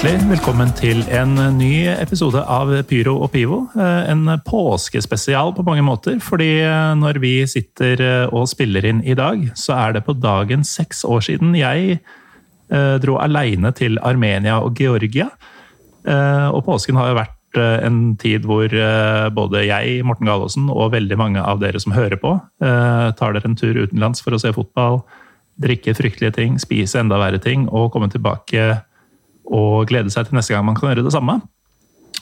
Hjertelig velkommen til en ny episode av Pyro og Pivo. Eh, En påskespesial på mange måter, fordi eh, når vi sitter eh, og spiller inn i dag, så er det på dagen seks år siden jeg dro aleine til Armenia og Georgia. Og påsken har jo vært en tid hvor både jeg, Morten Galaasen, og veldig mange av dere som hører på, tar dere en tur utenlands for å se fotball, drikke fryktelige ting, spise enda verre ting og komme tilbake og glede seg til neste gang man kan gjøre det samme.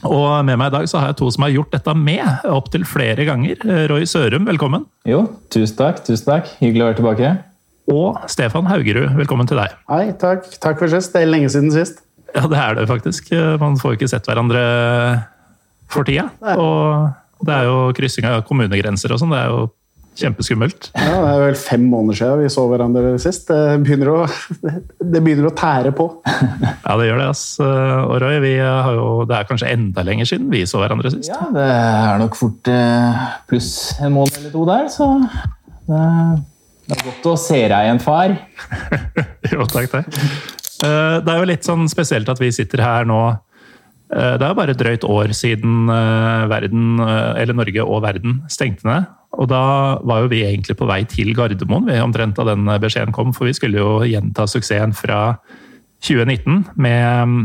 Og med meg i dag så har jeg to som har gjort dette med opptil flere ganger. Roy Sørum, velkommen. Jo, tusen takk. tusen takk. Hyggelig å være tilbake. Og Stefan Haugerud, velkommen til deg. Hei, takk. Takk for sist. Det er lenge siden sist. Ja, det er det faktisk. Man får jo ikke sett hverandre for tida. Og det er jo kryssing av kommunegrenser og sånn. Det er jo kjempeskummelt. Ja, det er vel fem måneder siden vi så hverandre sist. Det begynner å, det begynner å tære på. Ja, det gjør det, ass. Og Roy, vi har jo, det er kanskje enda lenger siden vi så hverandre sist. Ja, Det er nok fort eh, pluss en måned eller to der, så det, det er godt å se deg igjen, far. Jo, takk, takk. Eh, Det er jo litt sånn spesielt at vi sitter her nå. Eh, Det er jo bare et drøyt år siden verden, eller Norge og verden stengte ned. Og da var jo vi egentlig på vei til Gardermoen vi omtrent da den beskjeden kom, for vi skulle jo gjenta suksessen fra 2019 med mm,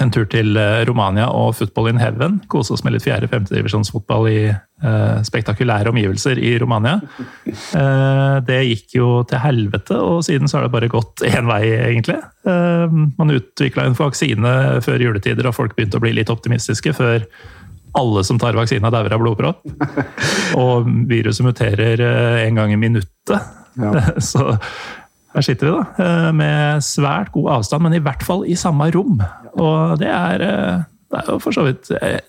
en tur til eh, Romania og Football in Heaven. Kose oss med litt fjerde-femtedivisjonsfotball i eh, spektakulære omgivelser i Romania. Eh, det gikk jo til helvete, og siden så har det bare gått én vei, egentlig. Eh, man utvikla en vaksine før juletider, og folk begynte å bli litt optimistiske før alle som tar vaksina, dauer av blodpropp. Og viruset muterer eh, en gang i minuttet. Ja. Så her sitter vi, da. eh, Med svært god avstand, men i hvert fall i samme rom. Og det er, eh, det er jo for så vidt jeg,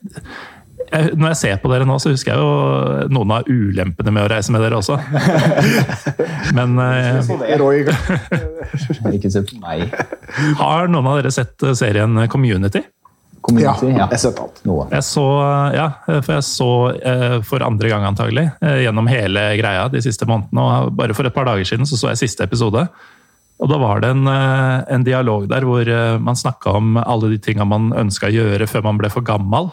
Når jeg ser på dere nå, så husker jeg jo noen av ulempene med å reise med dere også. Men Ikke se på meg. har noen av dere sett serien Community? Ja, Community, ja. jeg har sett alt. Noe. Jeg så, ja, for jeg så eh, for andre gang antagelig, eh, gjennom hele greia de siste månedene. og Bare for et par dager siden så, så jeg siste episode. Og da var det en, eh, en dialog der hvor eh, man snakka om alle de tinga man ønska å gjøre før man ble for gammel.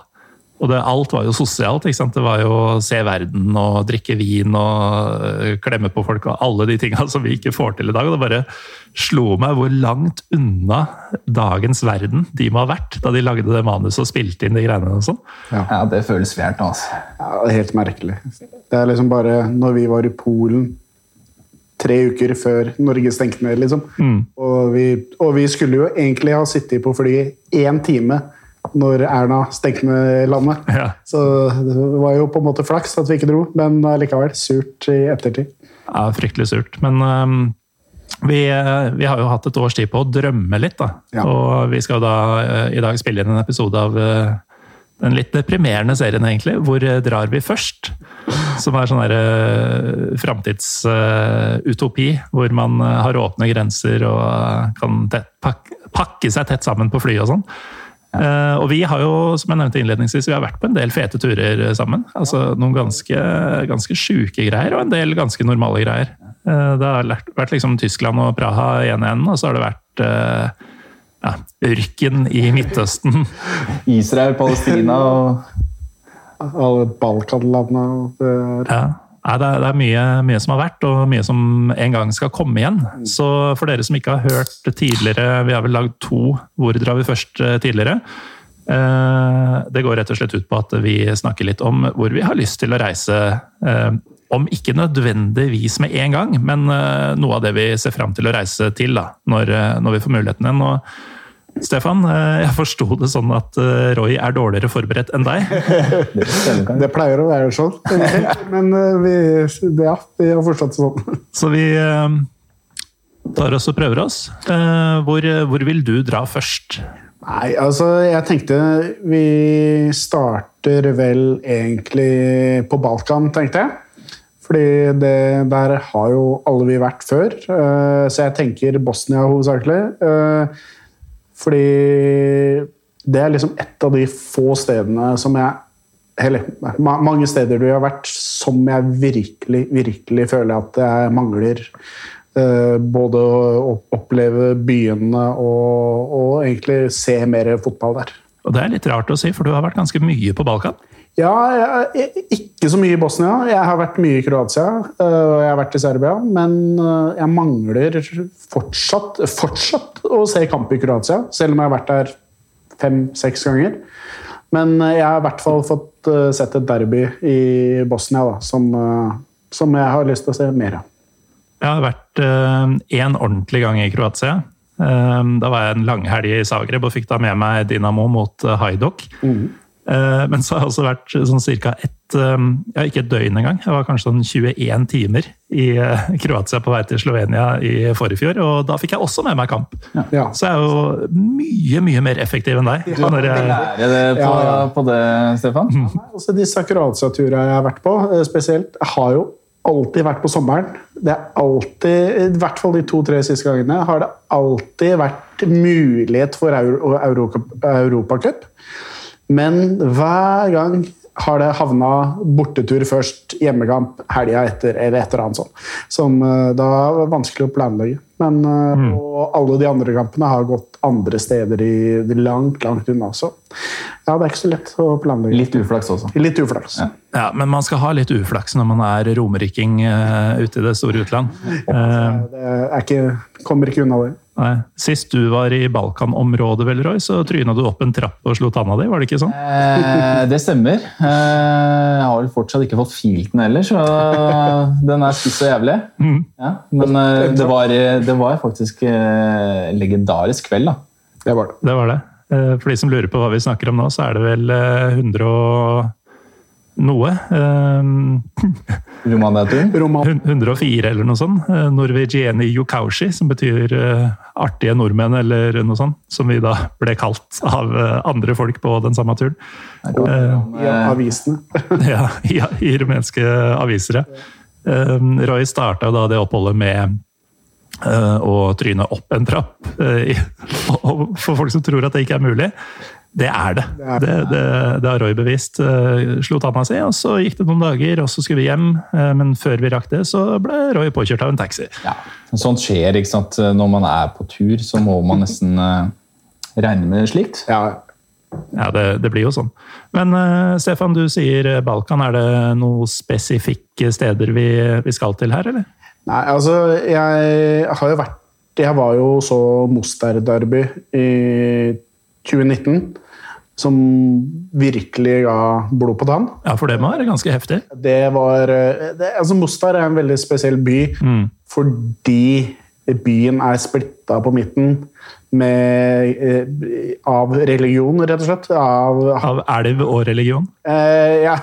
Og det, alt var jo sosialt. ikke sant? Det var jo å se verden og drikke vin og eh, klemme på folk og alle de tinga som vi ikke får til i dag. Og det bare slo meg hvor langt unna dagens verden de må ha vært da de lagde det manuset og spilte inn de greiene og sånn. Ja, det føles fjernt, altså. Ja, det er helt merkelig. Det er liksom bare når vi var i Polen tre uker før Norge stengte ned, liksom. Og, vi, og vi skulle jo egentlig ha sittet på flyet én time når Erna stengte ned landet. Ja. Så det var jo på en måte flaks at vi ikke dro, men likevel surt i ettertid. Ja, fryktelig surt. Men um, vi, øh, vi har jo hatt et års tid på å drømme litt, da. Ja. Og vi skal da øh, i dag spille inn en episode av øh, den litt deprimerende serien, egentlig. Hvor drar vi først? Som er sånn derre framtidsutopi, hvor man har åpne grenser og kan pakke, pakke seg tett sammen på fly og sånn. Eh, og vi har jo, som jeg nevnte innledningsvis, vi har vært på en del fete turer eh, sammen. Altså Noen ganske, ganske sjuke greier, og en del ganske normale greier. Uh, det har lært- vært liksom Tyskland og Praha i ene enden, og så har det vært uh, ja, ørken i Midtøsten. Israel, Palestina og Alle Balkanlandene Ja. Nei, det er, det er mye, mye som har vært, og mye som en gang skal komme igjen. Så for dere som ikke har hørt tidligere, vi har vel lagd to Hvor drar vi først eh, tidligere. Eh, Det går rett og slett ut på at vi snakker litt om hvor vi har lyst til å reise eh, om ikke nødvendigvis med en gang, men noe av det vi ser fram til å reise til da, når, når vi får muligheten igjen. Stefan, uh, jeg forsto det sånn at Roy er dårligere forberedt enn deg? det pleier å være sånn, men vi, ja, vi har forstått det sånn. Så vi tar oss og prøver oss. Hvor, hvor vil du dra først? Nei, altså jeg tenkte vi starter vel egentlig på Balkan, tenkte jeg. Fordi det, der har jo alle vi vært før. Så jeg tenker Bosnia hovedsakelig. Fordi det er liksom et av de få stedene som jeg Eller mange steder du har vært som jeg virkelig, virkelig føler at jeg mangler. Uh, både å oppleve byene og, og egentlig se mer fotball der. Og Det er litt rart å si, for du har vært ganske mye på Balkan? Ja, jeg, ikke så mye i Bosnia. Jeg har vært mye i Kroatia og jeg har vært i Serbia. Men jeg mangler fortsatt, fortsatt å se kamp i Kroatia, selv om jeg har vært der fem-seks ganger. Men jeg har i hvert fall fått sett et derby i Bosnia da, som, som jeg har lyst til å se mer av. Jeg har vært én ordentlig gang i Kroatia. Da var jeg en langhelg i Zagreb og fikk da med meg Dinamo mot Haidok. Mm. Eh, men så har jeg også vært sånn ca. ett eh, ja, ikke et døgn engang. Jeg var kanskje sånn 21 timer i eh, Kroatia på vei til Slovenia i forrige fjor, og da fikk jeg også med meg kamp. Ja. Så jeg er jo mye, mye mer effektiv enn deg. Du har jeg... lære det på, ja, på, det, Stefan? Mm. Altså, disse Kroatia-turene jeg har vært på, spesielt, har jo alltid vært på sommeren. Det er alltid, I hvert fall de to-tre siste gangene har det alltid vært mulighet for Euro, Euro, Europacup. Men hver gang har det havna bortetur først, hjemmekamp helga etter, eller et eller annet sånt. Som uh, da var vanskelig å planlegge. Men uh, mm. Og alle de andre kampene har gått andre steder i, langt, langt unna. Så ja, det er ikke så lett å planlegge. Litt uflaks også. Litt uflaks. Ja. ja men man skal ha litt uflaks når man er romeriking uh, ute i det store utland. det er ikke, kommer ikke unna det. Nei. Sist du var i Balkanområdet, vel, Roy, så tryna du opp en trapp og slo tanna di, var det ikke sånn? Eh, det stemmer. Eh, jeg har vel fortsatt ikke fått filt den heller, så den er spiss og jævlig. Mm. Ja, men eh, det, var, det, var, faktisk eh, en legendarisk kveld, da. Det var det. det var det. Eh, for de som lurer på hva vi snakker om nå, så er det vel 100 eh, og noe. Um, 104 eller noe sånt. Uh, Norvegieni Yukaushi, som betyr uh, artige nordmenn, eller noe sånt. Som vi da ble kalt av uh, andre folk på den samme turen. I avisene. ja, i, i rumenske aviser, ja. Um, Roy starta da det oppholdet med å tryne opp en trapp. for folk som tror at det ikke er mulig. Det er det. Det, det, det har Roy bevist. Uh, slo tanna si, og så gikk det noen dager, og så skulle vi hjem. Uh, men før vi rakk det, så ble Roy påkjørt av en taxi. Ja, Sånt skjer. ikke sant? Når man er på tur, så må man nesten uh, regne med slikt. Ja, ja det, det, blir jo sånn. Men Stefan, du sier Balkan. Er det noen spesifikke steder vi, vi skal til her, eller? Nei, altså Jeg har jo vært Jeg var jo så Mostar-derby i 2019 som virkelig ga blod på tann. Ja, for det være ganske heftig? Det var eh, det, altså Mostar er en veldig spesiell by mm. fordi byen er splitta på midten med, eh, av religion, rett og slett. Av, av elv og religion? Eh, ja,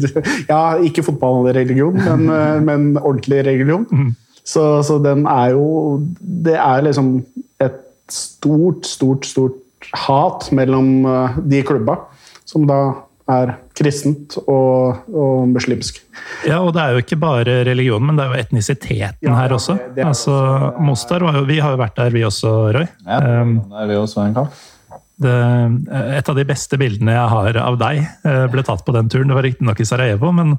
ja, ikke fotballreligion, men, eh, men ordentlig religion. Mm. Så, så den er jo Det er liksom et stort, stort, stort hat mellom eh, de klubba, som da er kristent og, og, muslimsk. Ja, og det er jo ikke bare religion, men det er jo etnisiteten ja, her også. Det, det altså, Mostar jo, Vi har jo vært der, vi også, Roy. Ja, det er vi også en kamp. Det, et av de beste bildene jeg har av deg, eh, ble tatt på den turen. Det var riktignok i Sarajevo, men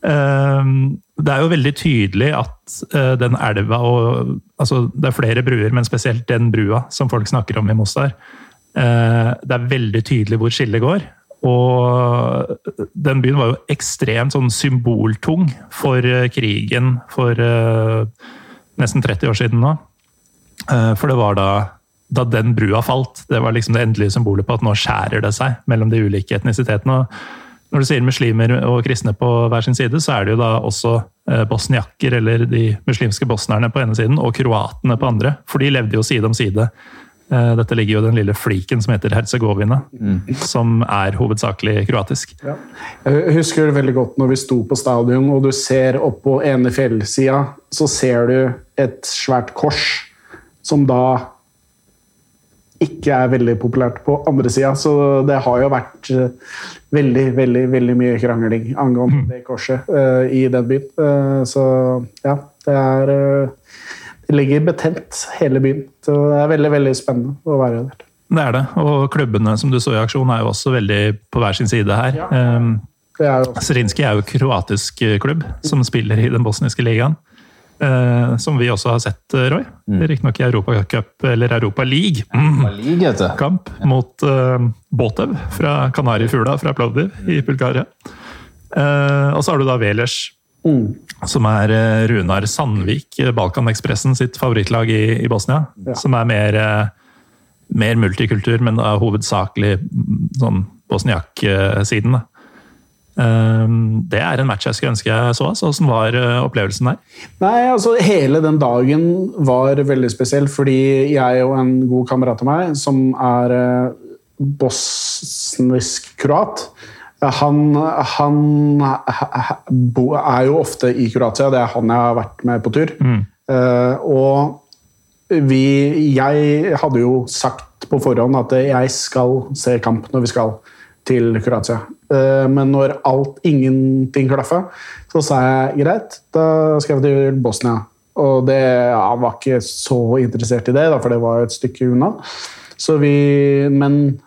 um, det er jo veldig tydelig at den elva og altså, Det er flere bruer, men spesielt den brua som folk snakker om i Mostar Eh, det er veldig tydelig hvor skillet går. Og den byen var jo ekstremt sånn symboltung for eh, krigen for uh, nesten 30 år siden nå. For det var da, da den brua falt. Det var liksom det endelige symbolet på at nå skjærer det seg mellom de ulike etnisitetene. Og når du sier muslimer og kristne på hver sin side, så er det jo da også eh, bosniakker, eller de muslimske bosnerne på ene siden, og kroatene på andre. For de levde jo side om side. Eh, dette ligger jo i den lille fliken som heter Herzegovina, som er hovedsakelig kroatisk. Ja. Jeg husker det veldig godt når vi sto på stadion, og du ser opp på ene fjellsida, så ser du et svært kors som da ikke er veldig populært på andre sida. Så det har jo vært eh, veldig, veldig veldig mye krangling angående det korset uh, i den byen. Uh, så ja, det er uh, ligger betent, hele byen. Så det er veldig, veldig spennende å være der. Det er det. Og klubbene som du så i aksjon, er jo også veldig på hver sin side her. Ja. Um, er jo Zrinski er jo kroatisk klubb som spiller i den bosniske ligaen. Uh, som vi også har sett, Roy. Mm. Riktignok i Europacup eller Europa League. Mm. League, vet du. Kamp mot uh, Botev fra Kanarifugla fra Plovdiv i Bulgaria. Uh, og så har du da Velers, som er eh, Runar Sandvik, eh, Balkanekspressen sitt favorittlag i, i Bosnia. Ja. Som er mer, eh, mer multikultur, men er hovedsakelig mm, sånn bosniak-siden. Eh, det er en match jeg skulle ønske jeg så. Så hvordan var opplevelsen der? Nei, altså Hele den dagen var veldig spesiell, fordi jeg og en god kamerat av meg, som er bosnisk-kroat han, han er jo ofte i Kroatia, det er han jeg har vært med på tur. Eh, og vi Jeg hadde jo sagt på forhånd at jeg skal se kamp når vi skal til Kroatia. Eh, Men når alt, ingenting klaffa, så sa jeg greit, da skal vi til Bosnia. Og det, han var ikke så interessert i det, for det var et stykke unna. Så vi, men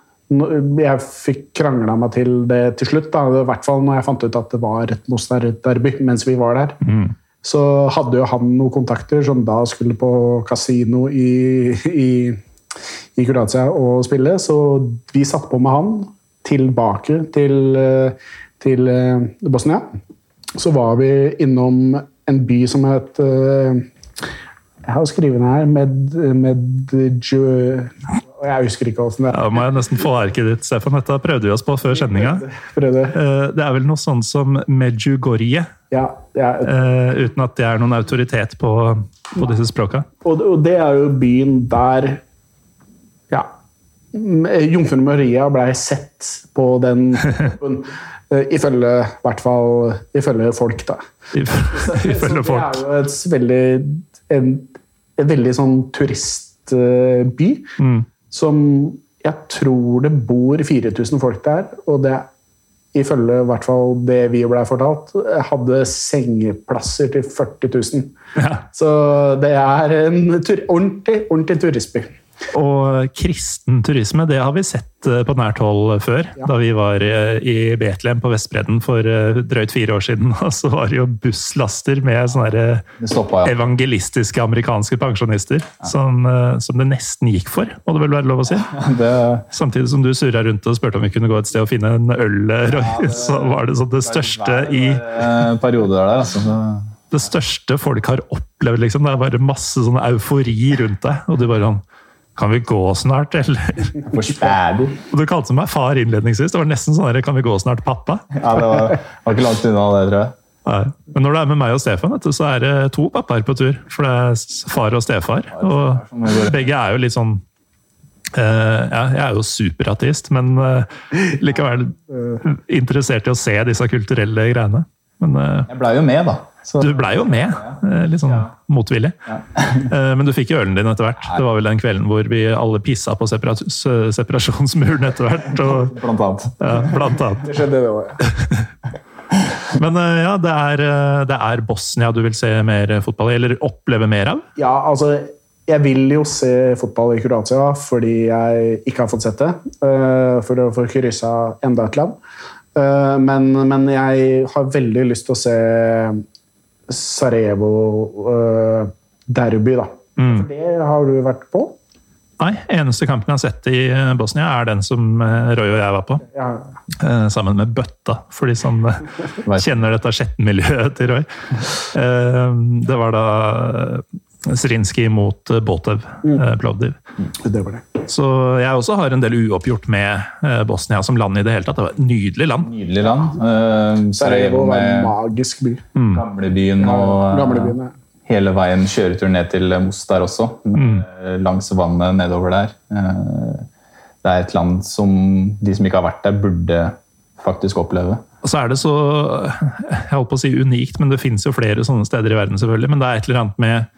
jeg fikk krangla meg til det til slutt. Da. I hvert fall når jeg fant ut at det var et Mostar-derby mens vi var der. Så hadde jo han noen kontakter som da skulle på kasino i, i, i Kroatia og spille, så vi satte på med han tilbake til, til eh, Bosnia. Så var vi innom en by som het eh, Jeg har skrevet den her med, med Jeg husker ikke åssen det er. Ja, må jeg nesten få arket ditt, Stefan. Dette prøvde vi oss på før sendinga. Eh, Det er vel noe sånn som Medjugorje, Ja, ja, eh, uten at det er noen autoritet på, på disse språka. Og, og det er jo byen der ja, m- Jomfru Maria ble sett på den eh, Ifølge hvert fall ifølge folk, da. Ifølge folk. Det er jo et veldig, en, en veldig sånn turistby. Mm. Som jeg tror det bor 4000 folk der. Og det ifølge i hvert fall det vi ble fortalt, hadde sengeplasser til 40 000. Ja. Så det er en ordentlig, ordentlig turistby. Og kristen turisme, det har vi sett eh, på nært hold før. Da vi var eh, i Betlehem på Vestbredden for eh, drøyt fire år siden. Og så var det jo busslaster med sånne eh, ja. evangelistiske amerikanske pensjonister. Som, eh, som det nesten gikk for, må det vel være lov å si. Det, Samtidig som du surra rundt og spurte om vi kunne gå et sted og finne en øl, Roy, så var det sånn det største i eh, perioder der, altså. Det, Det største folk har opplevd, liksom. Det er bare masse sånn eufori rundt deg. Og du bare sånn Kan vi gå snart, eller? for. Og du kalte meg far innledningsvis. Det var nesten sånn der, Kan vi gå snart, pappa? Ja, det var, var ikke langt unna det, tror jeg. Nei. Men når du er med meg og Stefan, vet du, så er det to pappaer på tur. For det er far og stefar. Og begge er jo litt sånn uh, ja, Jeg er jo superateist, men uh, likevel interessert i å se disse kulturelle greiene. Men uh, Jeg blei jo med, da. Så, du blei jo med, eh, litt sånn motvillig. Ja. Men du fikk jo ølen din etter hvert. Det var vel den kvelden hvor vi alle pissa på separas separasjonsmuren etter hvert. Og, blant annet. ja, blant annet. Det skjedde, det òg. Men eh, ja, det er, eh, det er Bosnia du vil se mer fotball i, eller oppleve mer av? Ja, altså Jeg vil jo se fotball i Kroatia fordi jeg ikke har fått sett det. eh, For å få kryssa enda et land. Eh, Men, men jeg har veldig lyst til å se Sarajevo eh, da. For det har du vært på? Nei, eneste kampen jeg har sett i eh, Bosnia, er den som eh, Roy og jeg var på. Ja. Sammen med Bøtta, for de som kjenner dette skjettenmiljøet til Roy. Det var da Zrinskij mot Botev, eh, Plovdiv. Det var det. Så jeg også har en del uoppgjort med eh, Bosnia som land i det hele tatt. Det var et nydelig land. Nydelig land. Uh, Sarajevo var en magisk by. gamlebyen og Gamlebyen, ja. hele veien kjøretur ned til Mostar også. Mm. Langs vannet nedover der. Eh, Det er et land som de som ikke har vært der, burde faktisk oppleve. Og så er det så Jeg holdt på å si unikt, men det fins jo flere sånne steder i verden, selvfølgelig. Men det er et eller annet med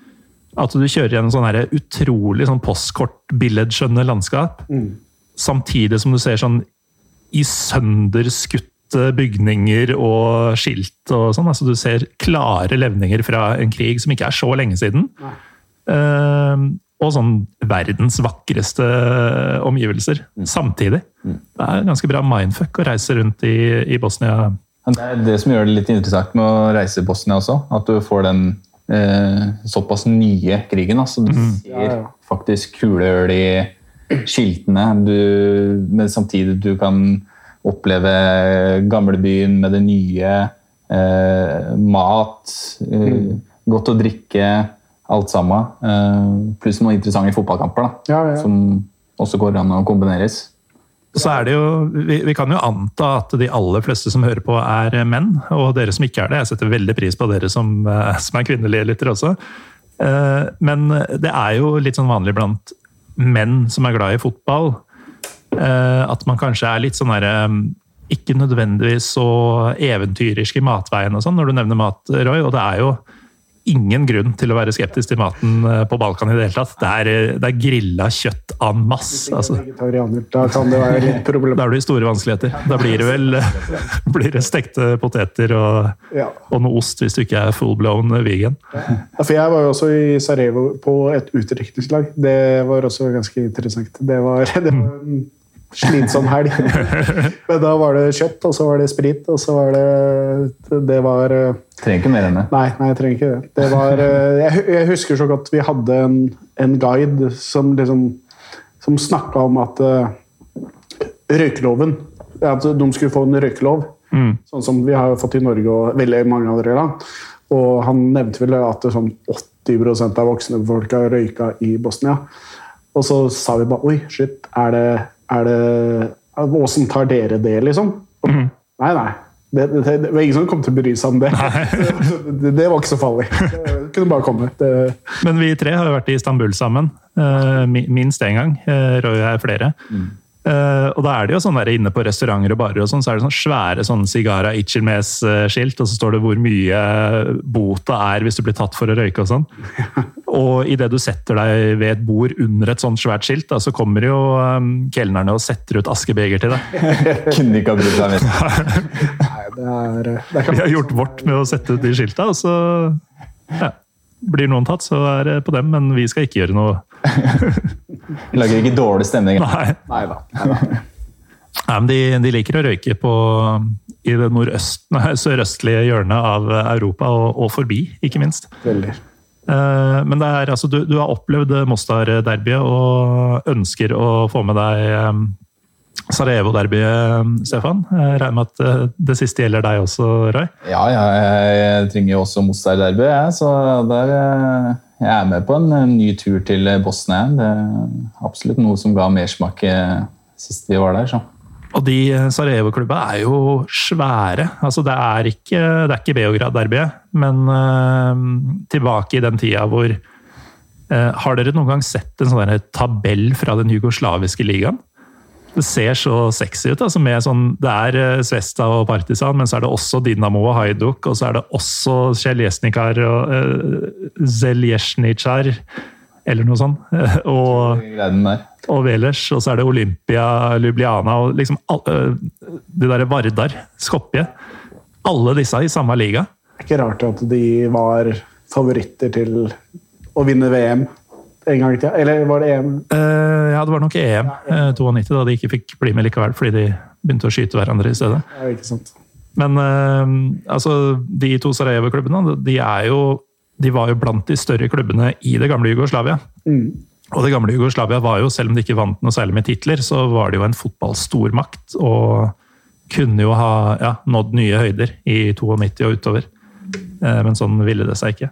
at du kjører gjennom sånn utrolig sånn postkort-billedskjønne landskap. Samtidig som du ser sånn i sønderskutte bygninger og skilt og sånn. Altså du ser klare levninger fra en krig som ikke er så lenge siden. Uh, og sånn verdens vakreste omgivelser samtidig. Det er ganske bra mindfuck å reise rundt i, i Bosnia. Det er det som gjør det litt interessant med å reise i Bosnia også. At du får den eh, såpass nye krigen. Altså, du ser Ja, ja. faktisk kulehull i skiltene, du, men samtidig du kan oppleve gamlebyen med det nye. Eh, mat, eh, godt å drikke, alt sammen. Eh, pluss noen interessante fotballkamper da, Ja, ja. som også går an å kombineres. Så er det jo, vi, vi kan jo anta at de aller fleste som hører på, er menn. Og dere som ikke er det. Jeg setter veldig pris på dere som, eh, som er kvinnelige lyttere også. Eh, Men det er jo litt sånn vanlig blant menn som er glad i fotball, eh, at man kanskje er litt sånn derre ikke nødvendigvis så eventyrisk i matveien og sånn, når du nevner mat, Roy. Og det er jo ingen grunn til å være skeptisk til maten eh, på Balkan i det hele tatt. Det er, eh, det er grilla kjøtt en masse. Altså. Da kan det være litt problem. Da er i store vanskeligheter. Da blir det vel blir det stekte poteter og, Ja. og noe ost, hvis du ikke er full blown vegan. Ja, for jeg var jo også i Sarajevo på et utdrikningslag. Det var også ganske interessant. Det var, det var en slitsom helg. Men da var det kjøtt, og så var det sprit, og så var det Det var eh, Trenger ikke mer enn det. Nei, nei, jeg trenger ikke det. det var, eh, jeg, jeg husker så godt vi hadde en, en guide som liksom som snakka om at uh, røykeloven At de skulle få en røykelov, sånn som vi har fått i Norge og veldig mange andre land. Og han nevnte vel at det sånn 80% av voksne folk har røyka i Bosnia. Og så sa vi bare Oi, shit, er det, er det Åssen tar dere det, liksom? Og, Nei, nei. Det, det, det var ingen som kom til å bry seg om det. det. Var ikke så farlig. Det kunne bare komme. Men vi tre har jo vært i Istanbul sammen. eh, Minst én gang. Eh, Roy er flere. Eh, og da er det jo sånn der inne på restauranter og barer og sånn, så er det sånn svære sånn Sigara Ichilmes-skilt, og så står det hvor mye bota er hvis du blir tatt for å røyke og sånn. Og idet du setter deg ved et bord under et sånt svært skilt, da, så kommer jo um, kelnerne og setter ut askebeger til deg. Kunne ikke ha brydd seg er Vi har gjort vårt med å sette ut de skilta, og så ja, blir noen tatt, så er det på dem, men vi skal ikke gjøre noe Lager ikke dårlig stemning. Nei. Nei da. Nei men de, de liker å røyke på, i det sørøstlige hjørnet av Europa, og, og forbi, ikke minst. Veldig. Eh, Men det er, altså, du, du har opplevd Mostar-derbyet og ønsker å få med deg eh, Sarajevo-derbyet, Stefan. Jeg regner med at eh, det siste gjelder deg også, Roy? Ja, ja, jeg, jeg trenger jo også Mostar-derbyet, så der, eh, jeg er med på en, en ny tur til Bosnia. Det er absolutt noe som ga mersmak eh, sist vi var der. Så. Og de eh, Sarajevo-klubba er jo svære. Altså, det er ikke, ikke Beograd-derbyet, men uh, tilbake i den tida hvor uh, Har dere noen gang sett en sånn tabell fra den jugoslaviske ligaen? Det ser så sexy ut. Altså med sånn, det er eh, Svesta og Partisan, men så er det også Dinamo og Hajduk, og så er det også Sjeljesnikar og uh, Zeljesnikar, eller noe sånt. Eh, og og Velers, og så er det Olympia, Ljubljana og liksom uh, øh, det derre Vardar, Skopje. Alle disse i samme liga. Det er ikke rart at de var favoritter til å vinne VM en gang i tida. Eller var det EM? Uh, ja, det var nok EM eh, 92, da de ikke fikk bli med likevel fordi de begynte å skyte hverandre i stedet. Ja, ikke sant. Men eh, altså, de to Sarajevo-klubbene de de var jo blant de større klubbene i det gamle Jugoslavia. Og det gamle Jugoslavia var jo, selv om de ikke vant noe særlig med titler, så var det jo en fotballstormakt. Og kunne jo ha ja, nådd nye høyder i 92 og utover. Eh, Men sånn ville det seg ikke.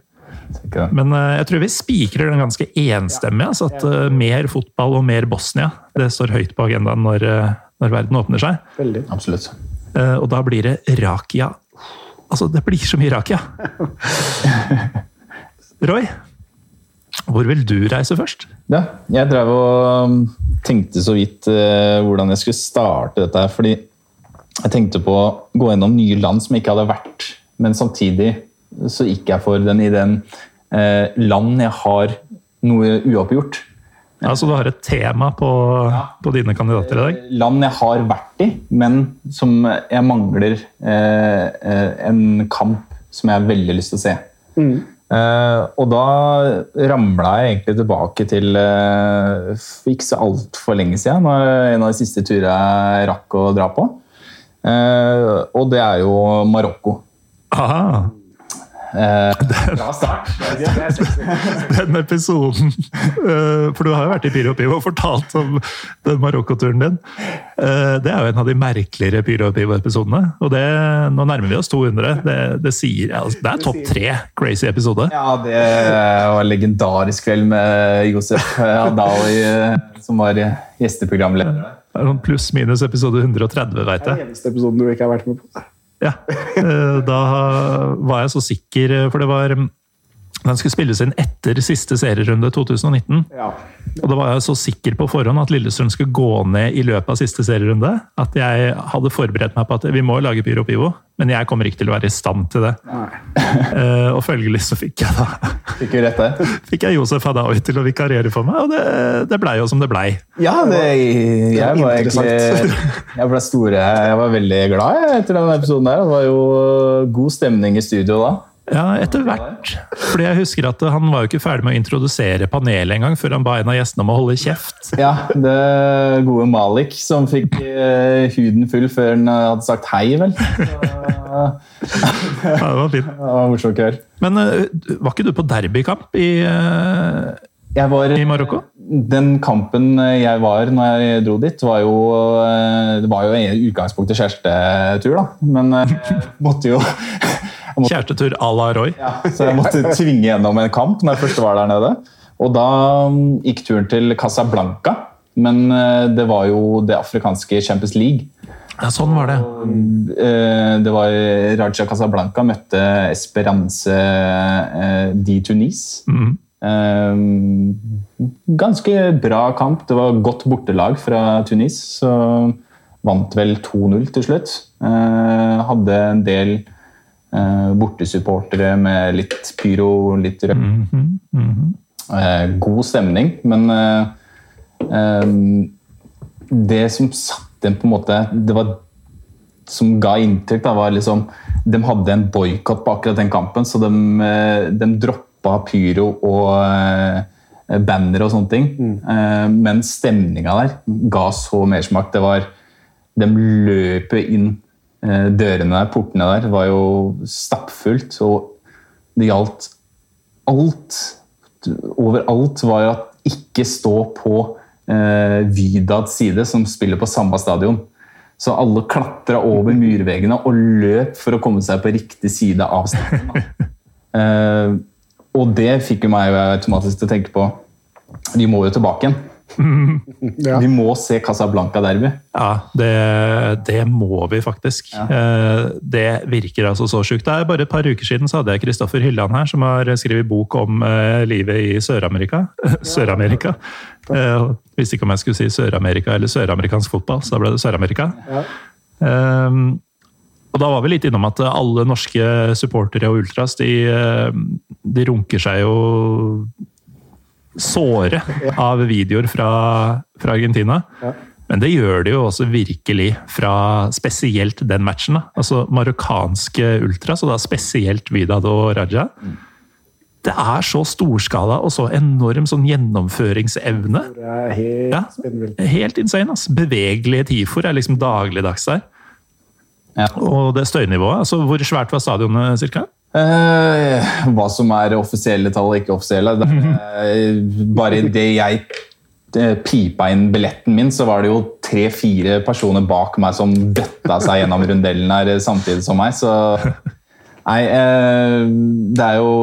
Men eh, jeg tror vi spikrer den ganske enstemmig. Altså at eh, mer fotball og mer Bosnia det står høyt på agendaen når, eh, når verden åpner seg. Veldig. Absolutt. Eh, og da blir det Rakia. Altså, det blir så mye Rakia! Roy, hvor vil du reise først? Ja, jeg drev og um, tenkte så vidt hvordan jeg skulle starte dette her, fordi jeg tenkte på å gå gjennom nye land som jeg ikke hadde vært, men samtidig så gikk jeg for den ideen eh, land jeg har noe uoppgjort. Ja, Så du har et tema på, på dine kandidater i dag. Land jeg har vært i, men som jeg mangler eh, eh, en kamp som jeg har veldig lyst til å se. Eh, og da ramla jeg egentlig tilbake til eh, ikke så altfor lenge siden. Når en av de siste turene jeg rakk å dra på. Eh, og det er jo Marokko. Aha, Eh, bra start. den episoden eh, For du har jo vært i Pyropivo og fortalt om den Marokko-turen din. Eh, Det er jo en av de merkeligere Pyropivo-episodene. Og det, nå nærmer vi oss 200. Det, det, sier, altså, det er topp tre crazy episode. Ja, det var en legendarisk kveld med Josef Adawi, eh, som var gjesteprogramleder. Pluss-minus episode 130, veit Det er den eneste episoden du ikke har vært med på. Ja. Eh, Da var jeg så sikker, for det var Den skulle spilles inn etter siste serierunde 2019. Ja. Og da var jeg så sikker på forhånd at Lillestrøm skulle gå ned i løpet av siste serierunde, at jeg hadde forberedt meg på at vi må lage Pyro Pivo, men jeg kommer ikke til å være i stand til det. uh, og følgelig så fikk jeg da Fikk rett fikk jeg Josef Hadaoui til å vikariere for meg, og det, det blei jo som det blei. Ja, det, jeg var egentlig Jeg ble store Jeg var veldig glad jeg, etter den episoden der. Det var jo god stemning i studio da. Ja, etter hvert. Fordi jeg husker at han var jo ikke ferdig med å introdusere panelet engang, før han ba en av gjestene om å holde kjeft. Ja, det gode Malik som fikk eh, huden full før han hadde sagt hei, vel. Så, Ja, det var fint. det var morsom kveld. Men eh, var ikke du på derbykamp i, eh, Jeg var, i Marokko? Den kampen jeg var når jeg dro dit, var jo eh, Det var jo i utgangspunktet kjærestetur, da. Men eh, jeg måtte jo Kjærestetur à la Roy. Ja, så jeg måtte tvinge gjennom en kamp når jeg først var der nede. Og da mm, gikk turen til Casablanca, men eh, det var jo det afrikanske Champions League. Ja, sånn var det. Eh, Det var Raja Casablanca møtte Esperance de Tunis. Eh, Ganske bra kamp. Det var godt bortelag fra Tunis, så vant vel 2-0 til slutt. Eh, Hadde en del eh, bortesupportere med litt pyro, litt rød. Eh, God stemning, men eh, eh, det som satte dem på en måte Det var som ga inntrykk, da, var liksom De hadde en boikott på akkurat den kampen, så de, de droppa pyro og eh, banner og sånne ting. Eh, Men stemninga der ga så mersmak. Det var De løp inn eh, dørene der, portene der. Var jo stappfullt, og det gjaldt alt. Overalt var at ikke stå på eh, Vydads side, som spiller på samme stadion. Så alle klatra over murveggene og løp for å komme seg på riktig side av stadion. eh, og det fikk jo meg automatisk til å tenke på Vi må jo tilbake igjen. Ja. Vi må se Casablanca-derby. Ja, det, det må vi faktisk. Ja. Det virker altså så sjukt. Det er bare et par uker siden så hadde jeg Kristoffer Hylland her, som har skrevet bok om eh, livet i Sør-Amerika. Sør-Amerika. Ja, Visste ikke om jeg skulle si Sør-Amerika eller søramerikansk fotball, så da ble det Sør-Amerika. Eh, og da var vi litt innom at alle norske supportere og ultras, de, eh, de runker seg jo såre av videoer fra, fra Argentina. Men det gjør de jo også virkelig fra spesielt den matchen. Da. Altså marokkanske ultras, og da spesielt Vidad og Raja. Det er så storskala og så enorm sånn gjennomføringsevne. Det er helt Ja, helt insane. Altså. Bevegelige tifor er liksom dagligdags der. Ja. Og det støynivået, altså hvor svært var stadionet cirka? Eh, hva som er offisielle tall og ikke offisielle. Det er, bare det jeg eh, pipa inn billetten min, så var det jo tre-fire personer bak meg som bøtta seg gjennom rundellen her samtidig som meg. Så nei, eh, det er jo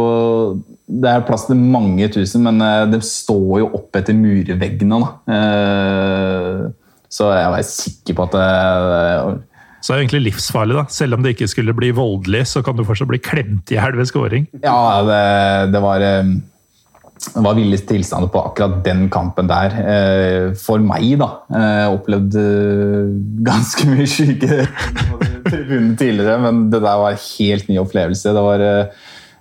det er plass til mange tusen, men eh, de står jo opp etter murveggene. Da. Eh, så jeg var sikker på at det, så er det egentlig livsfarlig, da. Selv om det ikke skulle bli voldelig, så kan du fortsatt bli klemt i hjel ved scoring. Ja, det, det var det var ville tilstander på akkurat den kampen der. For meg, da. Jeg opplevde ganske mye syke tribuner tidligere, men det der var en helt ny opplevelse. Det var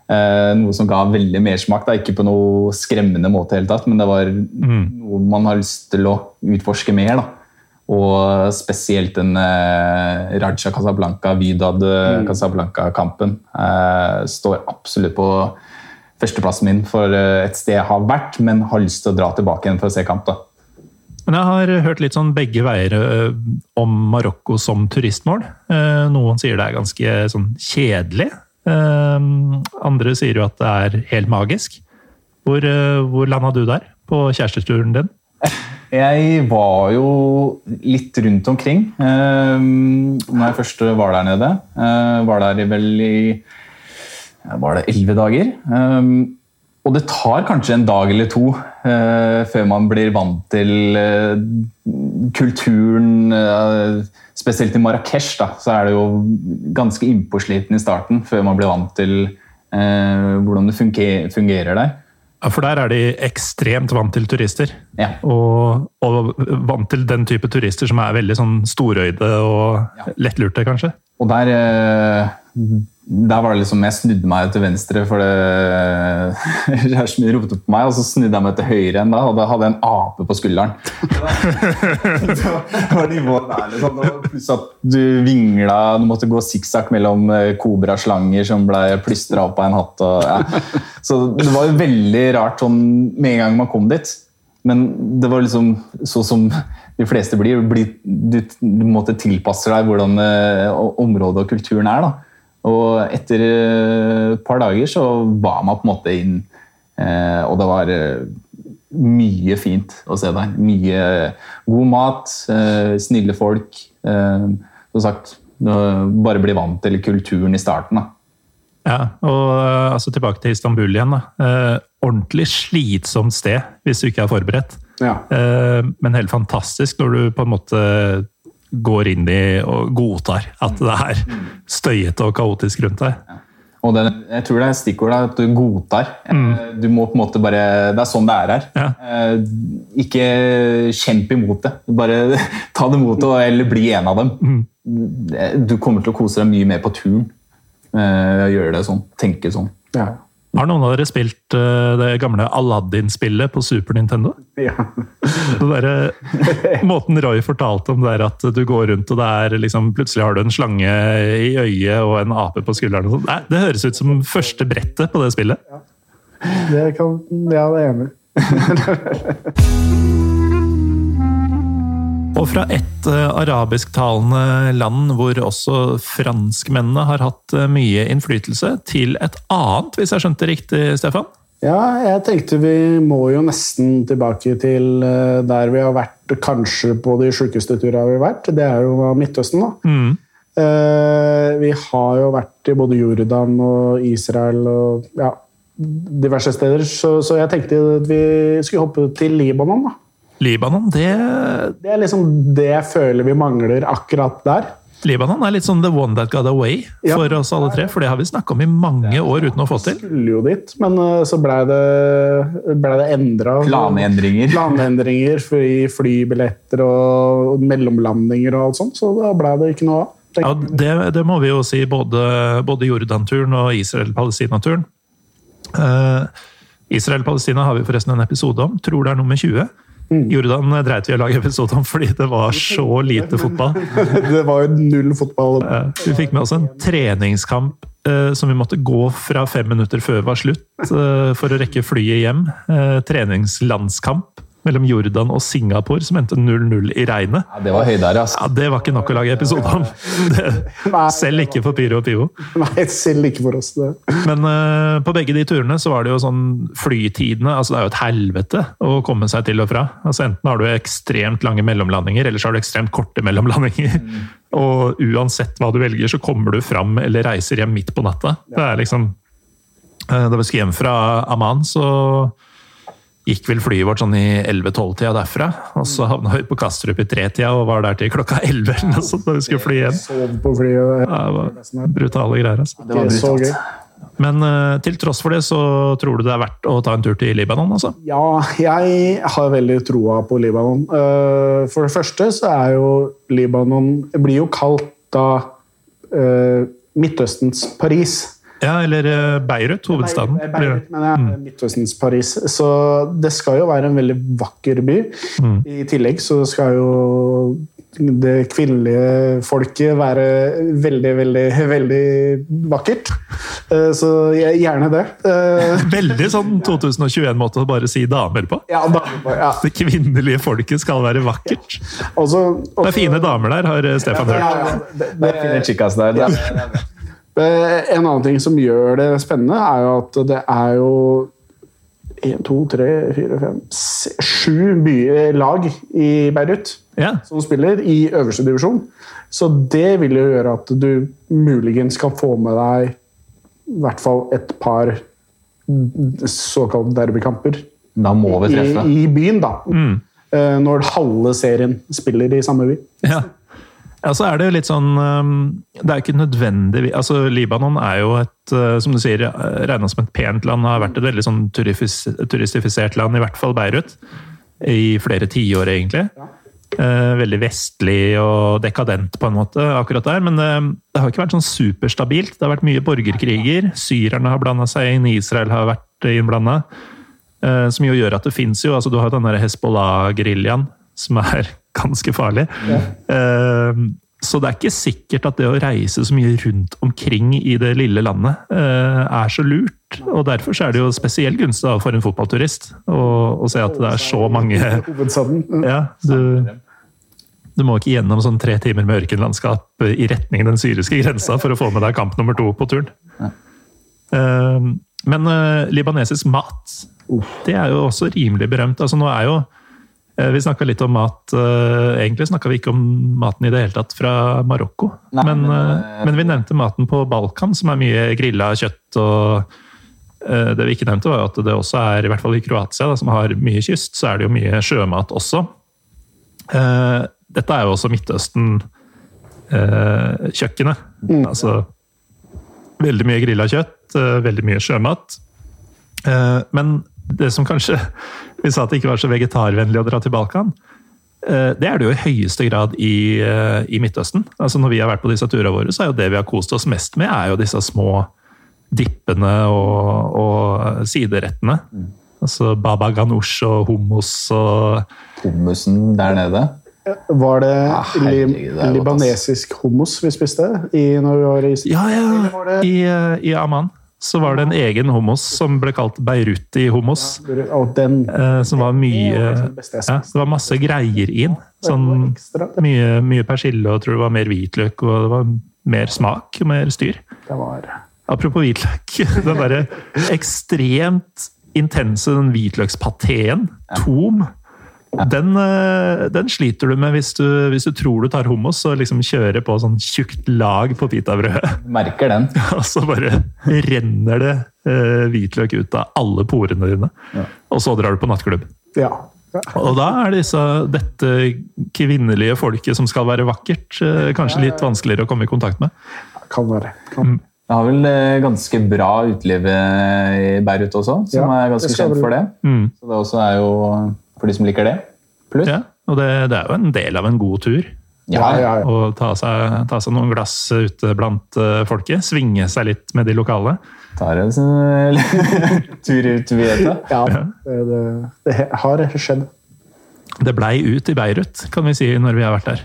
Eh, noe som ga veldig mersmak. Ikke på noe skremmende måte, helt tatt, men det var mm. noe man har lyst til å utforske mer. Da. Og spesielt den eh, Raja Casablanca, Vydad mm. Casablanca-kampen eh, står absolutt på førsteplassen min for eh, et sted jeg har vært, men har lyst til å dra tilbake igjen for å se kamp. da. Men jeg har hørt litt sånn begge veier eh, om Marokko som turistmål. Noen sier det er ganske sånn kjedelig. Andre sier jo at det er helt magisk. Hvor, eh, hvor landa du der på kjæresteturen din? Jeg var jo litt rundt omkring um, når jeg først var der nede. Uh, var der vel i var det elleve dager. Um, og det tar kanskje en dag eller to før man blir vant til kulturen. Spesielt i Marrakech så er det jo ganske innpåsliten i starten før man blir vant til hvordan det fungerer der. Ja, For der er de ekstremt vant til turister. Ja. Og, og, vant til den type turister som er veldig sånn storøyde og ja. lettlurte, kanskje. Og der der var det liksom, Jeg snudde meg til venstre for kjæresten min ropte på meg, og så snudde jeg meg til høyre igjen da, og da hadde jeg en ape på skulderen. det var nivået der, liksom. Pluss at du vingla, du måtte gå sikksakk mellom eh, kobraslanger som ble plystra opp av en hatt. Og, ja. Så det var jo veldig rart sånn med en gang man kom dit. Men det var liksom så som de fleste blir. Du, du måtte tilpasse deg hvordan eh, området og kulturen er. da. Og etter et eh, par dager så var man på en måte inn, eh, og det var eh, mye fint å se der. Mye god mat, snille folk. Som sagt, bare bli vant til kulturen i starten. da. Ja, og altså tilbake til Istanbul igjen. da. Ordentlig slitsomt sted hvis du ikke er forberedt. Ja. Men helt fantastisk når du på en måte går inn i og godtar at det er støyete og kaotisk rundt deg. Ja. Og det, jeg tror det er stikkordet at du godtar. Mm. Du må på en måte bare, Det er sånn det er her. Ja. Eh, ikke kjemp imot det. Bare ta det imot det, eller bli en av dem. Mm. Du kommer til å kose deg mye mer på turen ved å gjøre det sånn. Tenke sånn. Ja. Har noen av dere spilt uh, det gamle Aladdin-spillet på Super Nintendo? Ja. der, måten Roy fortalte om det er at du går rundt og det er liksom, plutselig har du en slange i øyet og en ape på skulderen. Og Nei, det høres ut som første brettet på det spillet. Ja, det kan, ja, det er enig. Og fra et uh, arabisktalende land hvor også franskmennene har hatt uh, mye innflytelse, til et annet, hvis jeg skjønte riktig, Stefan? Ja, jeg tenkte vi må jo nesten tilbake til uh, der vi har vært kanskje på de sjukeste turene vi har vært. Det er jo Midtøsten, da. Mm. vi har jo vært i både Jordan og Israel og ja, diverse steder, så, så jeg tenkte at vi skulle hoppe til Libanon. da. Libanon, det Det er liksom det jeg føler vi mangler akkurat der. Libanon er litt sånn the one that got away ja. for oss alle tre. For det har vi snakka om i mange år uten å få til. Skulle jo dit, men eh, så blei det, ble det endra. Planendringer. Planendringer, fly, flybilletter og mellomlandinger og alt sånt. Så da blei det ikke noe av. Ja, det, det, må vi jo si, både, både Jordan-turen og Israel-Palestina-turen. Uh, Israel-Palestina har vi forresten en episode om. Tror det er nummer 20. Mm. Jordan dreit vi å lage episode om fordi det var så lite fotball. det var jo null fotball. Vi fikk med oss en treningskamp eh, som vi måtte gå fra fem minutter før var slutt eh, for å rekke flyet hjem. Eh, treningslandskamp mellom Jordan og Singapore, som endte 0-0 i regnet. Ja, det var høydere, altså. Ja, det var ikke nok å lage episode om. Selv ikke for Pyro og Pivo. Nei, selv ikke for oss. det. Men uh, på begge de turene så var det jo sånn flytidene altså Det er jo et helvete å komme seg til og fra. Altså Enten har du ekstremt lange mellomlandinger, eller så har du ekstremt korte mellomlandinger. Mm. Og uansett hva du velger, så kommer du fram eller reiser hjem midt på natta. Det er liksom uh, Da vi skulle hjem fra Amman, så gikk vel flyet vårt sånn i 11-12-tida derfra. Og så havna vi på Kastrup i tretida og var der til klokka 11 eller noe sånt da vi skulle fly hjem. Sov på flyet. Ja, det var brutale greier, altså. Det var så gøy. Men eh, til tross for det, så tror du det er verdt å ta en tur til Libanon, altså? Ja, jeg har veldig troa på Libanon. Eh, For det første så er jo Libanon blir jo kalt da eh, Midtøstens Paris. Ja, eller eh, Beirut, hovedstaden. Beirut, men ja, er Midtøstens Paris. Så det skal jo være en veldig vakker by. I tillegg så skal jo det kvinnelige folket være veldig, veldig, veldig vakkert. Eh, Så gjerne det. Eh, Veldig sånn 2021-måte å bare si damer på. Ja, damer på, ja. Det kvinnelige folket skal være vakkert. Altså, Det er fine damer der, har eh, Stefan Ja, hørt. ja, det, Det er fine chickas der. Det er, Eh, En annen ting som gjør det spennende, er jo at det er jo én, to, tre, fire, fem, sju byer, lag i Beirut Ja, som spiller i øverste divisjon. Så det vil jo gjøre at du muligens kan få med deg i hvert fall et par såkalte derbykamper da må vi i, treffe. i byen, da. Mm. Når halve serien spiller i samme by. ja. Ja, så er det jo litt sånn um, Det er jo ikke nødvendig Altså, Libanon er jo et, uh, som du sier, uh, regna som et pent land. Har vært et veldig sånn turistifisert land, i hvert fall Beirut. I flere tiår, egentlig. Eh, veldig vestlig og dekadent på en måte akkurat der. Men eh, det har ikke vært sånn superstabilt. Det har vært mye borgerkriger. Syrerne har blanda seg inn, Israel har vært innblanda. Eh, som jo gjør at det fins jo altså Du har jo den Hezbollah-geriljaen, som er ganske farlig. Eh, så det er ikke sikkert at det å reise så mye rundt omkring i det lille landet eh, er så lurt. Og derfor er det jo spesielt gunstig for en fotballturist å, å se at det er så mange ja, du, du må ikke gjennom sånn tre timer med ørkenlandskap i retning den syriske grensa for å få med deg kamp nummer to på turen. Eh, Men eh, libanesisk mat, det er jo også rimelig berømt. Altså nå er jo Vi snakka litt om mat eh, Egentlig snakka vi ikke om maten i det hele tatt fra Marokko. Nei, men, men, eh, eh, men vi nevnte maten på Balkan, som er mye grilla kjøtt og eh, Det vi ikke nevnte, var at det også er, i hvert fall i Kroatia, da, som har mye kyst, så er det jo mye sjømat også. Eh, Dette er jo også Midtøsten-kjøkkenet. Altså veldig mye grilla kjøtt, eh, veldig mye sjømat. Eh, Men det som kanskje Vi sa at det ikke var så vegetarvennlig å dra til Balkan. Eh, Det er det jo i høyeste grad i, eh, i Midtøsten. Altså Når vi har vært på disse turene våre, så er jo det vi har kost oss mest med, er jo disse små dippene og, og siderettene. Altså baba ganoush og hummus og Hummusen der nede. Var det Ja, herregud, det godt, libanesisk hummus vi spiste i, når vi var i Ja, ja! det- I, eh, I Amman så var det en egen hummus som ble kalt Beiruti-hummus. Ja, eh, Som var mye jeg ja. Det var masse greier i den. Sånn, mye, mye persille og jeg tror det var mer hvitløk og det var mer smak og mer styr. Apropos hvitløk. Den derre ekstremt intense den hvitløkspateen, tom, den, eh, den sliter du med hvis du, hvis du tror du tar hummus og liksom kjører på sånn tjukt lag på pitabrødet. Merker den. Og så bare renner det uh, hvitløk ut av alle porene dine. Og så drar du på nattklubb. Ja. ja. Og da er disse, dette kvinnelige folket som skal være vakkert, uh, kanskje litt vanskeligere å komme i kontakt med. Kan være. Kan. Det har vel ganske bra uteliv i Beirut også, som Ja, er ganske kjent for det. Mm. Så det også er jo for de som liker det. Pluss. Ja, og det, det er jo en del av en god tur. Ja, ja, ja. Å ta seg, ta seg noen glass ute blant uh, folket. Svinge seg litt med de lokale. Tar en sånn tur ut Vieta. ja det, det, det har skjedd. Det blei ut i Beirut, kan vi si, når vi har vært der.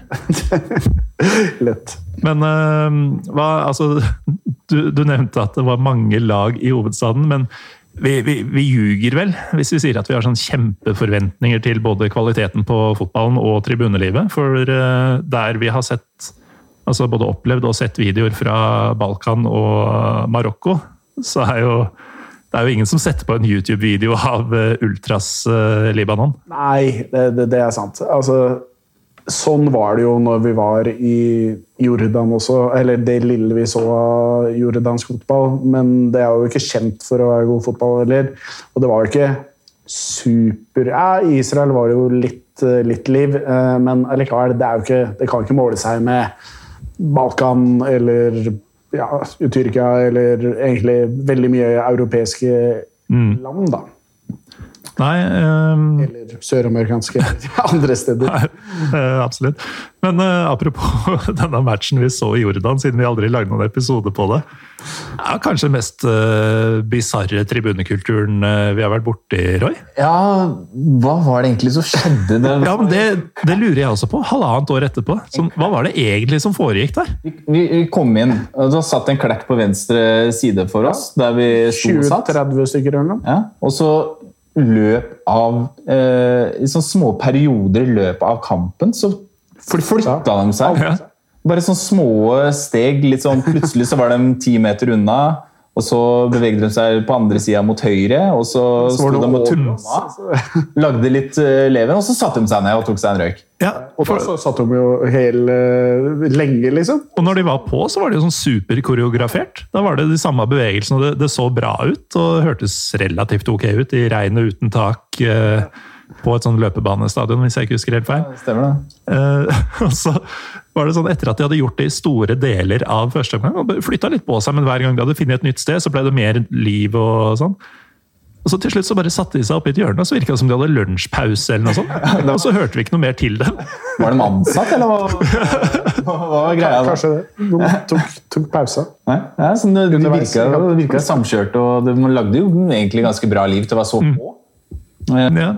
Lett. Men uh, hva Altså, du, du nevnte at det var mange lag i hovedstaden, men vi, vi, vi ljuger vel hvis vi sier at vi har sånn kjempeforventninger til både kvaliteten på fotballen og tribunelivet. For eh, der vi har sett altså både opplevd og sett videoer fra Balkan og Marokko, så er jo det er jo ingen som setter på en YouTube-video av eh, Ultras eh, Libanon. Nei, det, det, det er sant. Altså, sånn var det jo når vi var i Jordan også. Eller det lille vi så av jordansk fotball. Men det er jo ikke kjent for å være god fotball heller. Og det var jo ikke super ja, I Israel var det jo litt, litt liv, eh, men allikevel, det, jo ikke, det kan ikke måle seg med Balkan eller ja, Tyrkia eller egentlig veldig mye europeiske land, da. Nei um... Eller søramerikanske andre steder. Nei, eh, absolutt. Men uh, apropos denne matchen vi så i Jordan, siden vi aldri lagde noen episode på det. er kanskje den mest uh, bisarre tribunekulturen uh, vi har vært borti, Roy? Ja, hva var det egentlig som skjedde? Det, Ja, men det, det lurer jeg også på. Halvannet år etterpå. Så, hva var det egentlig som foregikk der? vi, vi kom inn, og det var satt en klekk på venstre side for oss, der vi sto og satt. 20-30 stykker eller noe. Ja, og så løp av eh, I sånne små perioder i løpet av kampen så flytta de seg. Bare sånne små steg. litt sånn Plutselig så var de ti meter unna, og så beveget de seg på andre sida mot høyre. Og så, Så sto de og tulla. lagde litt eh, leven, og så satte de seg ned og tok seg en røyk. Ja, Og så satt de jo hele lenge, liksom. Og når de var på, så var det jo sånn superkoreografert. Da var det de samme bevegelsene, og det, det så bra ut og hørtes relativt ok ut i regnet uten tak eh, på et sånn løpebanestadion, hvis jeg ikke husker helt feil. Stemmer det? Eh, og så var det sånn, Etter at de hadde gjort det i store deler av første omgang, og flytta litt på seg, men hver gang de hadde funnet et nytt sted, så ble det mer liv og sånn. Og så til slutt så bare satte de seg opp i et hjørne, og så virka det som de hadde lunsjpause. eller noe sånt. Og så hørte vi ikke noe mer til dem. Var de ansatt, eller hva, hva var greia? da? Kanskje det. De tok, tok pause. Nei, ja, sånn, det, de virka, virka samkjørt, og de lagde jo egentlig ganske bra liv til å være så på. Mm. Ja,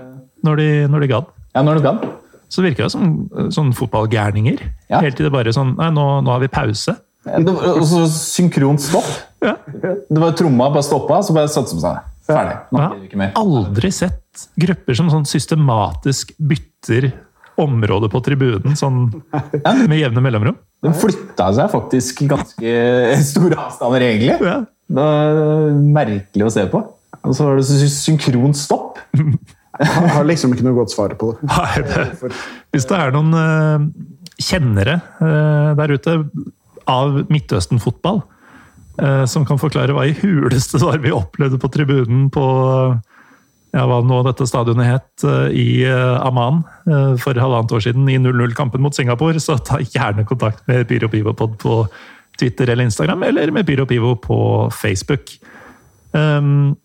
når de, når de gadd. Ja, når de gadd. Så virka det som sånn fotballgærninger. Ja. Helt til det bare sånn Nei, nå, nå har vi pause. Ja, Og så synkront stopp. Ja. Det var Tromma bare stoppa, så bare satte de seg ned. Ferdig. Nå Jeg ikke mer. aldri sett grupper som sånn systematisk bytter område på tribunen sånn med jevne mellomrom. De flytta seg faktisk ganske store avstander, egentlig. Ja. Det var merkelig å se på. Og så var det synkront stopp. Jeg har liksom ikke noe godt svar på det. Nei, det, hvis det er noen eh, kjennere eh, der ute av Midtøsten-fotball eh, som kan forklare hva i huleste var vi opplevde på tribunen på ja, hva nå dette stadionet het, i Amman for halvannet år siden, i 0-0-kampen mot Singapore, så ta gjerne kontakt med Pyro Pivopod på Twitter eller Instagram, eller med Pyro Pivo på Facebook. Um,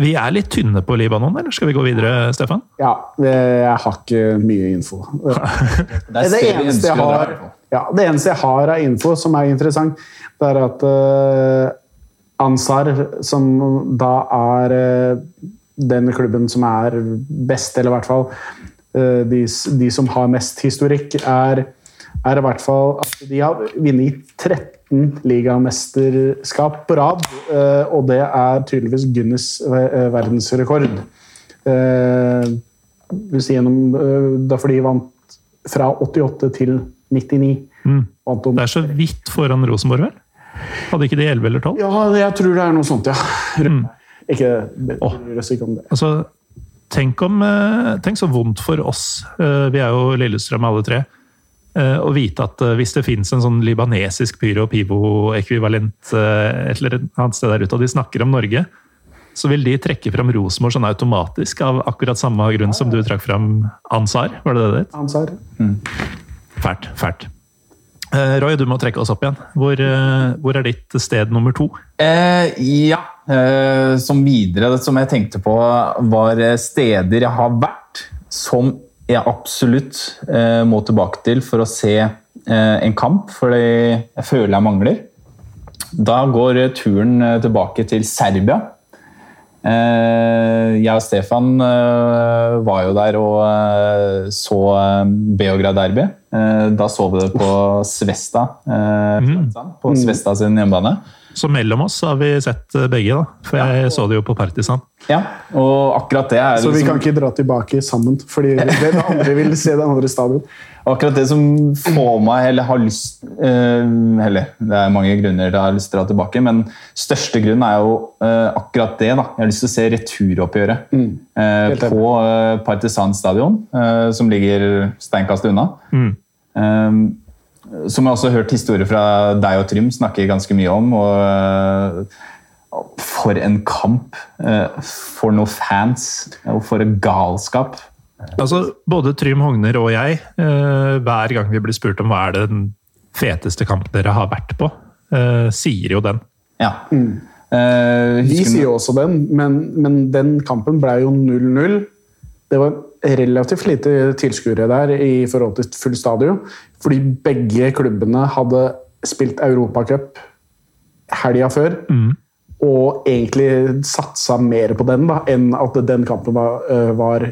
vi er litt tynne på Libanon, eller skal vi gå videre, Stefan? Ja, jeg har ikke mye info. Det er Det eneste, jeg har, ja, det eneste jeg har av info som er interessant, det er at uh, Ansar, som da er uh, den klubben som er best, eller i hvert fall uh, de, de som har mest historikk, er, er i hvert fall at de har vunnet 13 ligamesterskap på rad. eh, og det er tydeligvis Guinness eh, verdensrekord. Eh, da for de vant fra 88 til 99. Vant om, Det er så vidt foran Rosenborg, vel? Hadde ikke de 11 eller 12? ja, jeg tror det er noe sånt, ja. Ikke Åh. bryr ikke om det. Altså, tenk, om, tenk så vondt for oss, vi er jo Lillestrøm alle tre, å vite at eh, hvis det fins en sånn libanesisk pyro pivo-ekvivalent eh, et eller annet sted der ute, og de snakker om Norge, så vil de trekke fram Rosenborg sånn automatisk av akkurat samme grunn som du trakk fram Ansar. Var det det det het? Ansar. Fælt. Fælt. Eh, Roy, du må trekke oss opp igjen. Hvor, eh, hvor er ditt sted nummer to? Eh, ja. Eh, som videre, det som jeg tenkte på, var eh, steder jeg har vært som jeg absolutt eh, må tilbake til for å se eh, en kamp, fordi jeg føler jeg mangler. Da går eh, turen tilbake til Serbia. Eh, jeg og Stefan var jo der og så Beograd Derby. Eh, da så vi det på Svesta, eh, på Svesta sin hjemmebane. Så mellom oss har vi sett eh, begge, da. For jeg så det jo på Partisan. Ja, og akkurat det er Så vi liksom- kan ikke dra tilbake sammen, fordi den andre vil se den andre stadion. Akkurat det som får meg, eller har lyst eh, Eller det er mange grunner til å har lyst til å dra tilbake, men største grunnen er jo eh, akkurat det. da. Jeg har lyst til å se returoppgjøret mm. På Partisan stadion, som ligger steinkast unna. Eh, som jeg også har hørt historier fra deg og Trym snakke ganske mye om. og eh, For en kamp! eh, For noen fans! Og for en galskap! Altså, Både Trym Hogner og jeg, eh, hver gang vi blir spurt om hva er den feteste kampen dere har vært på, eh, sier jo den. Ja. Mm. Vi sier jo også den, men, men den kampen ble jo 0-0. Det var relativt lite tilskuere der i forhold til full stadion, fordi begge klubbene hadde spilt Europacup helga før. Og egentlig satsa mer på den da, enn at den kampen var, øh, var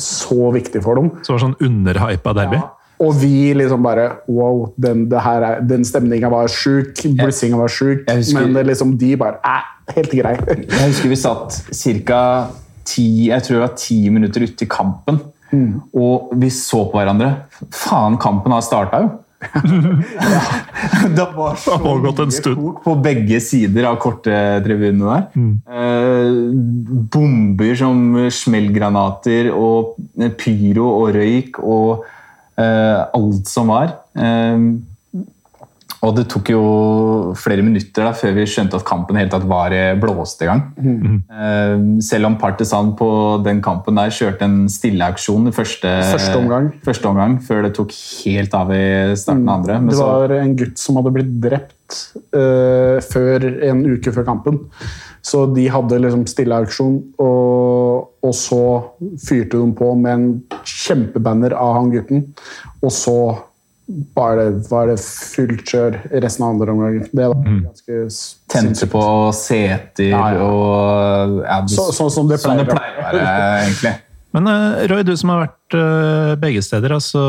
så viktig for dem. Så det var sånn underhypa derby. Og vi liksom bare Wow, den, det er, den stemninga var sjuk. Blissinga var sjuk. Men liksom, de bare Æ, helt grei. Jeg husker vi satt ca. ti, jeg tror det var ti minutter ute i kampen. Og vi så på hverandre. Faen, kampen har starta, jo! det var så Det har pågått en mye stund. kok på begge sider av korttribunene der. Eh, bomber som smellgranater og pyro og røyk og eh, alt som var. Eh, og det tok jo flere minutter da, før vi skjønte at kampen helt tatt var eh, blåst i gang. Eh, selv om Partisan på den kampen der kjørte en stilleaksjon i første, Første omgang. første omgang, før det tok helt av i starten av andre. Men Det så, var en gutt som hadde blitt drept uh, før, en uke før kampen. Så de hadde liksom stilleauksjon, og, og så fyrte de på med en kjempebanner av han gutten. Og så var bare var det fullt kjør resten av andre omgang. Det var ganske mm. tente på seter Ja, ja. og abs. Så- sånn som det sånn det pleier å- være, egentlig. Men eh, Roy, du som har vært eh, begge steder, altså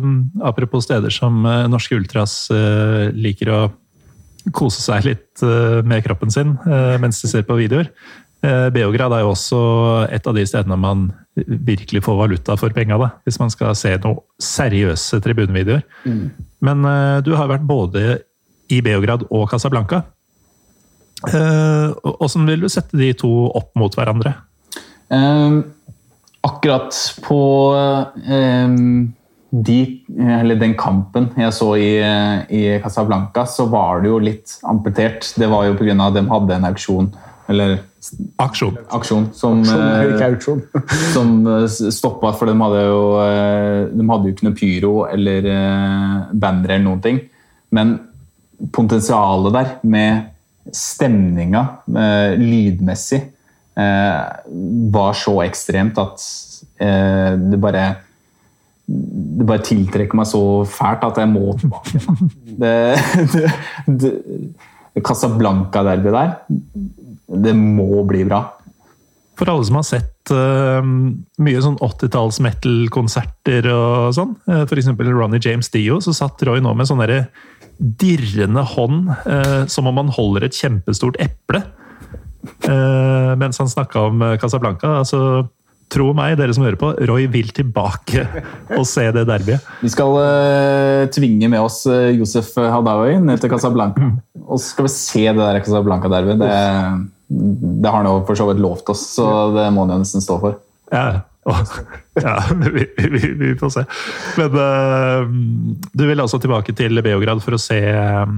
mm, apropos steder som eh, norske ultras liker å kose seg litt med kroppen sin mens de ser på videoer. Beograd er jo også et av de stedene man virkelig få valuta for penga, da, hvis man skal se noen seriøse tribunevideoer. Men uh, du har vært både i Beograd og Casablanca. Eh, Åssen vil du sette de to opp mot hverandre? Um, akkurat på um, de, eller den kampen jeg så i, i Casablanca, så var det jo litt amputert. Det var jo pga. at de hadde en auksjon, eller Aksjon. aksjon, som, Auksjon, eh, som stoppa, for de hadde jo, eh, de hadde jo ikke noe pyro eller banner eller noen ting. Men potensialet der med stemninga eh, lydmessig eh, var så ekstremt at eh, det bare det bare tiltrekker meg så fælt at jeg må tilbake. Det, det, det Casablanca-derbyet der, det må bli bra. For alle som har sett uh, mye sånn 80-talls metal-konserter og sånn, uh, f.eks. Ronny James Dio, så satt Roy nå med sånn derre dirrende hånd, uh, som om han holder et kjempestort eple, Uh, mens han snakka om eh, Casablanca. Altså, tro meg, dere som hører på, Roy vil tilbake og se det derbyet. Vi skal uh, tvinge med oss eh, Josef Hadaoui ned til Casablanca. Og så skal vi se det der Casablanca-derbyet. Det, det har han jo for så vidt lovt oss, så det må han jo nesten stå for. Ja, ja vi, vi, vi får se. Men eh, du vil altså tilbake til Beograd for å se, eh,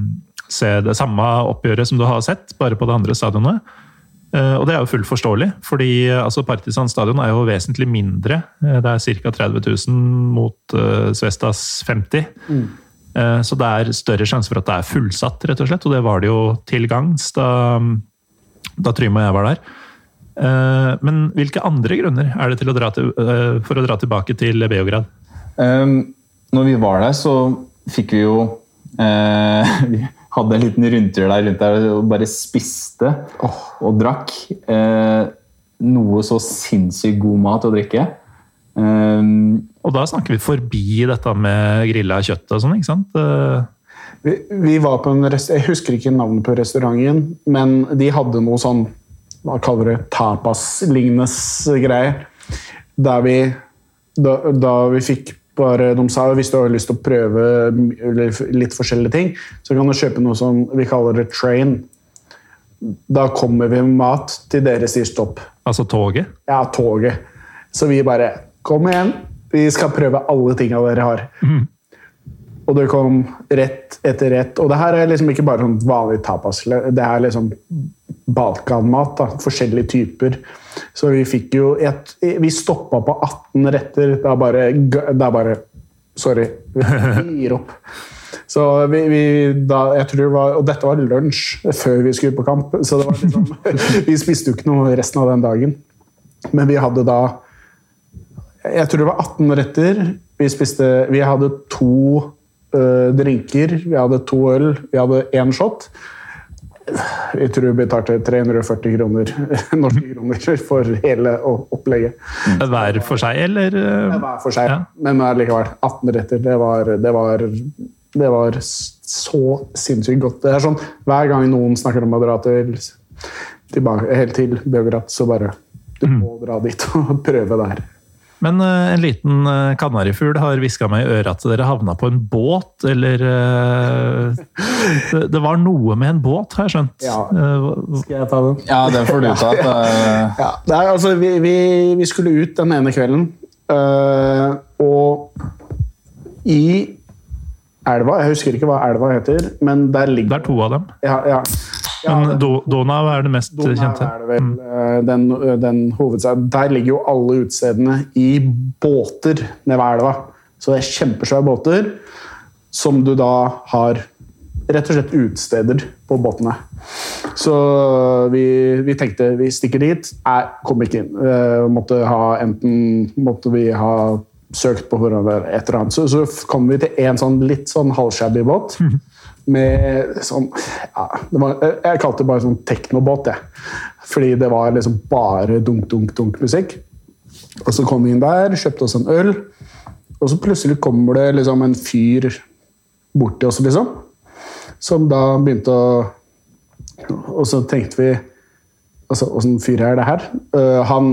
se det samme oppgjøret som du har sett, bare på det andre stadionet. Eh, og det er jo fullt forståelig, fordi altså, Partisan stadion er jo vesentlig mindre. Det er ca. 30 000 mot uh, Svestas 50. Eh, så det er større sjanse for at det er fullsatt, rett og slett. Og det var det jo til gangs da, da Trym og jeg var der. Eh, Men hvilke andre grunner er det til å dra til, eh, for å dra tilbake til Beograd? Um, når vi var der, så fikk vi jo eh, Vi hadde en liten rundtur der rundt der og bare spiste og drakk. Eh, noe så sinnssykt god mat å drikke. Um, Og da snakker vi forbi dette med grilla kjøtt og sånn, ikke sant? Vi, vi var på en rest Jeg husker ikke navnet på restauranten, men de hadde noe sånn Hva kaller det? Tapas-lignende greier. Der vi da, da vi fikk bare De sa hvis du har lyst til å prøve litt forskjellige ting, så kan du kjøpe noe som vi kaller det train. Da kommer vi med mat til dere sier stopp. Altså toget? Ja, toget. Så vi bare Kom igjen, vi skal prøve alle tinga dere har. Mm. Og det kom rett etter rett. Og det her er liksom ikke bare sånn vanlig tapas. Det er liksom balkanmat. da, Forskjellige typer. Så vi fikk jo et, Vi stoppa på 18 retter. Er bare, er bare Sorry. Vi gir opp. Så vi, vi, da, jeg tror det var, Og dette var lunsj før vi skulle på kamp, så det var liksom, vi spiste jo ikke noe resten av den dagen. Men vi hadde da Jeg tror det var 18 retter. Vi, spiste, vi hadde to uh, drinker, vi hadde to øl, vi hadde én shot. Jeg tror vi betalte 340 kroner norske kroner for hele opplegget. Hver for seg, eller? Hver for seg, ja. men likevel. 18 retter. Det var, det var, det var så sinnssykt godt. Det er sånn, Hver gang noen snakker om å dra til, tilbake, helt til Beograd, så bare Du må dra dit og prøve der. Men uh, en liten uh, kanarifugl har hviska meg i øret at dere havna på en båt, eller uh, det, det, var noe med en båt, har jeg skjønt? Ja. Skal jeg ta den? Ja, den får du ta. ja, Nei, altså, vi, vi, vi, skulle ut den ene kvelden, og i elva Jeg husker ikke hva elva heter, men der ligger Det er to av dem. Ja, ja. Men Do Donau er det mest Donau kjente? Er det vel, mm. den, den Der ligger jo alle utestedene i båter nede ved elva. Så det er kjempesvære båter som du da har rett og slett utesteder på båtene. Så vi, vi, tenkte vi stikker dit. Nei, kom ikke inn. Måtte ha, enten måtte vi ha søkt på et eller annet. Så, så kom vi til en sånn litt sånn halvshabby båt. Med sånn ja, var, Jeg kalte det bare sånn teknobåt, jeg. Fordi det var liksom bare dunk, dunk, dunk musikk. Og så kom vi inn der, kjøpte oss en øl, og så plutselig kommer det liksom en fyr bort til oss, liksom. Som da begynte å Og så tenkte vi altså, Åssen fyr er det her? Uh, han,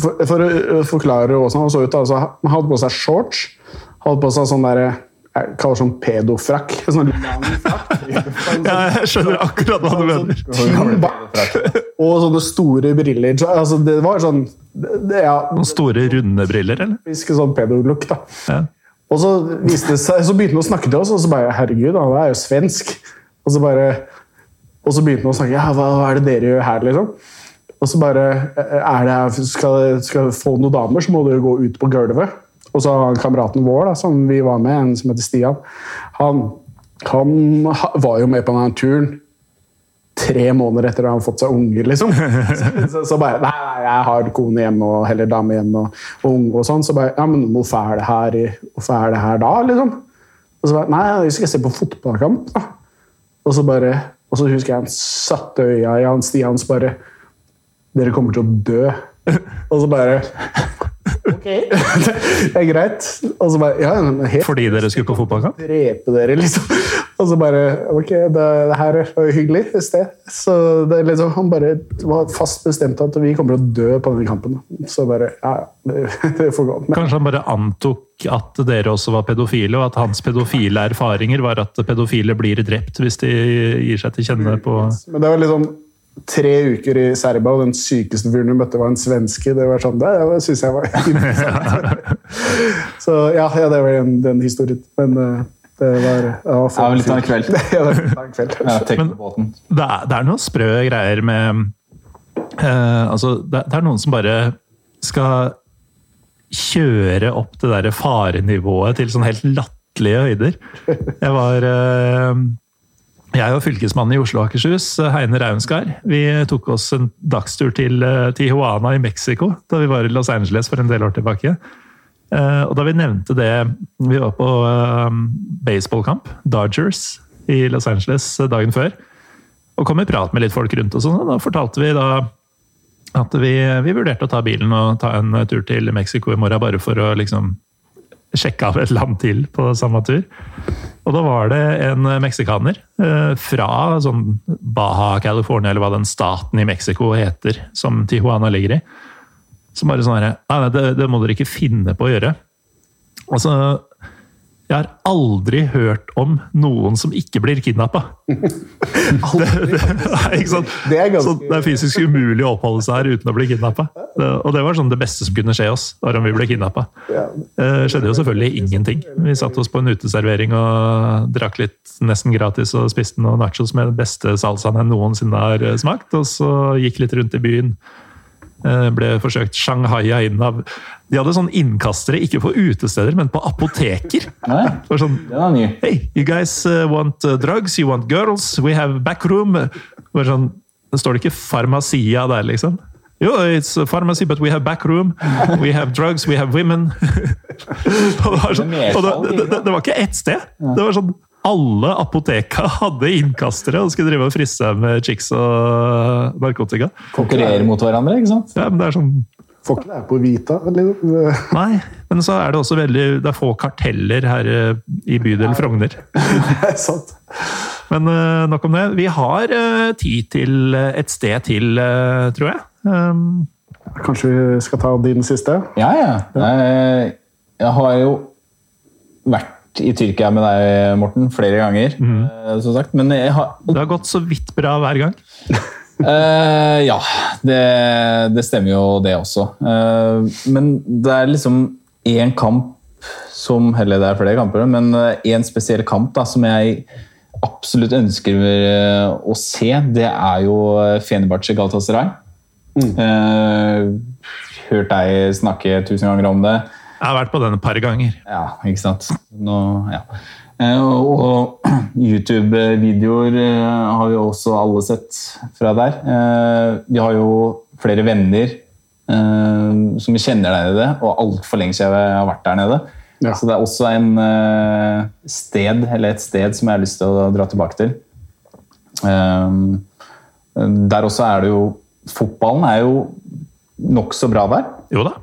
for, for, å forklare åssen han så ut, altså, han hadde på seg shorts. Hadde på seg sånn derre jeg kaller sånn pedofrakk. Sånn lang frakk. ja, jeg skjønner akkurat hva du mener. Og sånne store briller. Så, altså, det var sånn det, ja. Noen store, runde briller, eller? Fiske sånn pedolook, da. Ja. Og så, viste det seg, så begynte han å snakke til oss, og så bare Herregud, han er jo svensk. Og så bare og så begynte han å snakke ja, hva, hva er det dere gjør her, liksom? Og så bare er det, skal, skal få noen damer, så må du gå ut på gulvet. Og så kameraten vår, da, som vi var med, en som heter Stian, han, han var jo med på denne turen tre måneder etter at han har fått seg unger, liksom. Så, så, så bare Nei, jeg har kone hjemme, og, heller dame hjemme og, og unge og sånn. Så bare Ja, men hvorfor er det her, er det her da, liksom? Og så bare Nei, jeg skal se på fotballkamp, da. Og så bare og så husker jeg han satte øya i han Stian så bare Dere kommer til å dø. Og så bare Ok, det er greit. Og så bare, ja, helt, Fordi dere skulle på fotballkamp? Drepe dere, liksom. Og så bare Ok, det, det her var jo hyggelig et sted. Så det liksom, han bare var fast bestemt at vi kommer til å dø på denne kampen. Så bare Ja, ja, det får gå. Men, Kanskje han bare antok at dere også var pedofile, og at hans pedofile erfaringer var at pedofile blir drept hvis de gir seg til kjenne på Men det var liksom tre uker i Serbia, og den sykeste fyren du møtte, var en svenske. Det var sånn, det, det syns jeg var interessant. så ja, ja, det var den, den historien. Men uh, det var, det var litt av en kveld. ja, det, var en kveld. ja, Men det er, det er noen sprø greier med eh, Altså, det, det, er noen som bare skal kjøre opp det derre farenivået til sånn helt latterlige høyder. Jeg var uh, jeg og fylkesmannen i Oslo og Akershus, Heine Raunskar, vi tok oss en dagstur til eh, Tijuana i Mexico da vi var i Los Angeles for en del år tilbake. Eh, og da vi nevnte det Vi var på eh, baseballkamp, Dodgers, i Los Angeles dagen før. Og kom i prat med litt folk rundt, og sånn, og da fortalte vi da at vi, vi, vurderte å ta bilen og ta en tur til Mexico i morgen, bare for å liksom sjekke av et land til på samme tur. Og da var det en meksikaner eh, fra sånn Baja California, eller hva den staten i Mexico heter, som Tijuana ligger i, som bare sånn herre Nei, det, det må dere ikke finne på å gjøre. Altså jeg har aldri hørt om noen som ikke blir kidnappa. det, det, det, Det er ganske- det er fysisk umulig å oppholde seg her uten å bli kidnappa. Og det var sånn det beste som kunne skje oss, var om vi ble kidnappa. Det skjedde jo selvfølgelig ingenting. Vi satte oss på en uteservering og drakk litt nesten gratis og spiste noen nachos med den beste salsaen jeg noensinne har smakt, og så gikk litt rundt i byen. Eh, Ble forsøkt shanghaia inn av De hadde sånn innkastere, ikke på utesteder, men på apoteker. Det var sånn. Hey, you guys uh, want uh, drugs? You want girls? We have backroom. Det var sånn, det står det ikke farmasia der, liksom. Jo, it's a pharmacy, but we have backroom. We have drugs, we have women. og det, var sånn, og det, det, det var ikke ett sted. Det var sånn alle apoteka hadde innkastere og skulle drive og frisse seg med chicks og narkotika. Konkurrere mot hverandre, ikke sant? Ja, men det er sånn Får ikke det på Vita. Eller? Nei, men så er det også veldig Det er få karteller her eh, i bydel Frogner. Det er sant. Men eh, nok om det. Vi har eh, tid til et sted til, tror jeg. Um, Kanskje vi skal ta din siste? Ja, ja. Jeg har jo vært i Tyrkia med deg, Morten, flere ganger. Mm. som sagt. Men jeg har det har gått så vidt bra hver gang. uh, ja, det, det stemmer jo det også. Uh, men det er liksom én kamp som Eller det er flere kamper, men én spesiell kamp da, som jeg absolutt ønsker å se, det er jo Fenerbahçe Galatasaray. Uh, hørt deg snakke tusen ganger om det. Jeg har vært på den et par ganger. Ja, ikke sant. Nå, ja. Eh, Og, YouTube-videoer eh, har vi også alle sett fra der. Eh, Vi har jo flere venner eh, som vi kjenner der nede, og altfor lenge siden jeg har vært der nede. Ja. Så det er også en sted, eller et sted som jeg har lyst til å dra tilbake til. Der også er det jo Fotballen er jo nokså bra der. Jo da.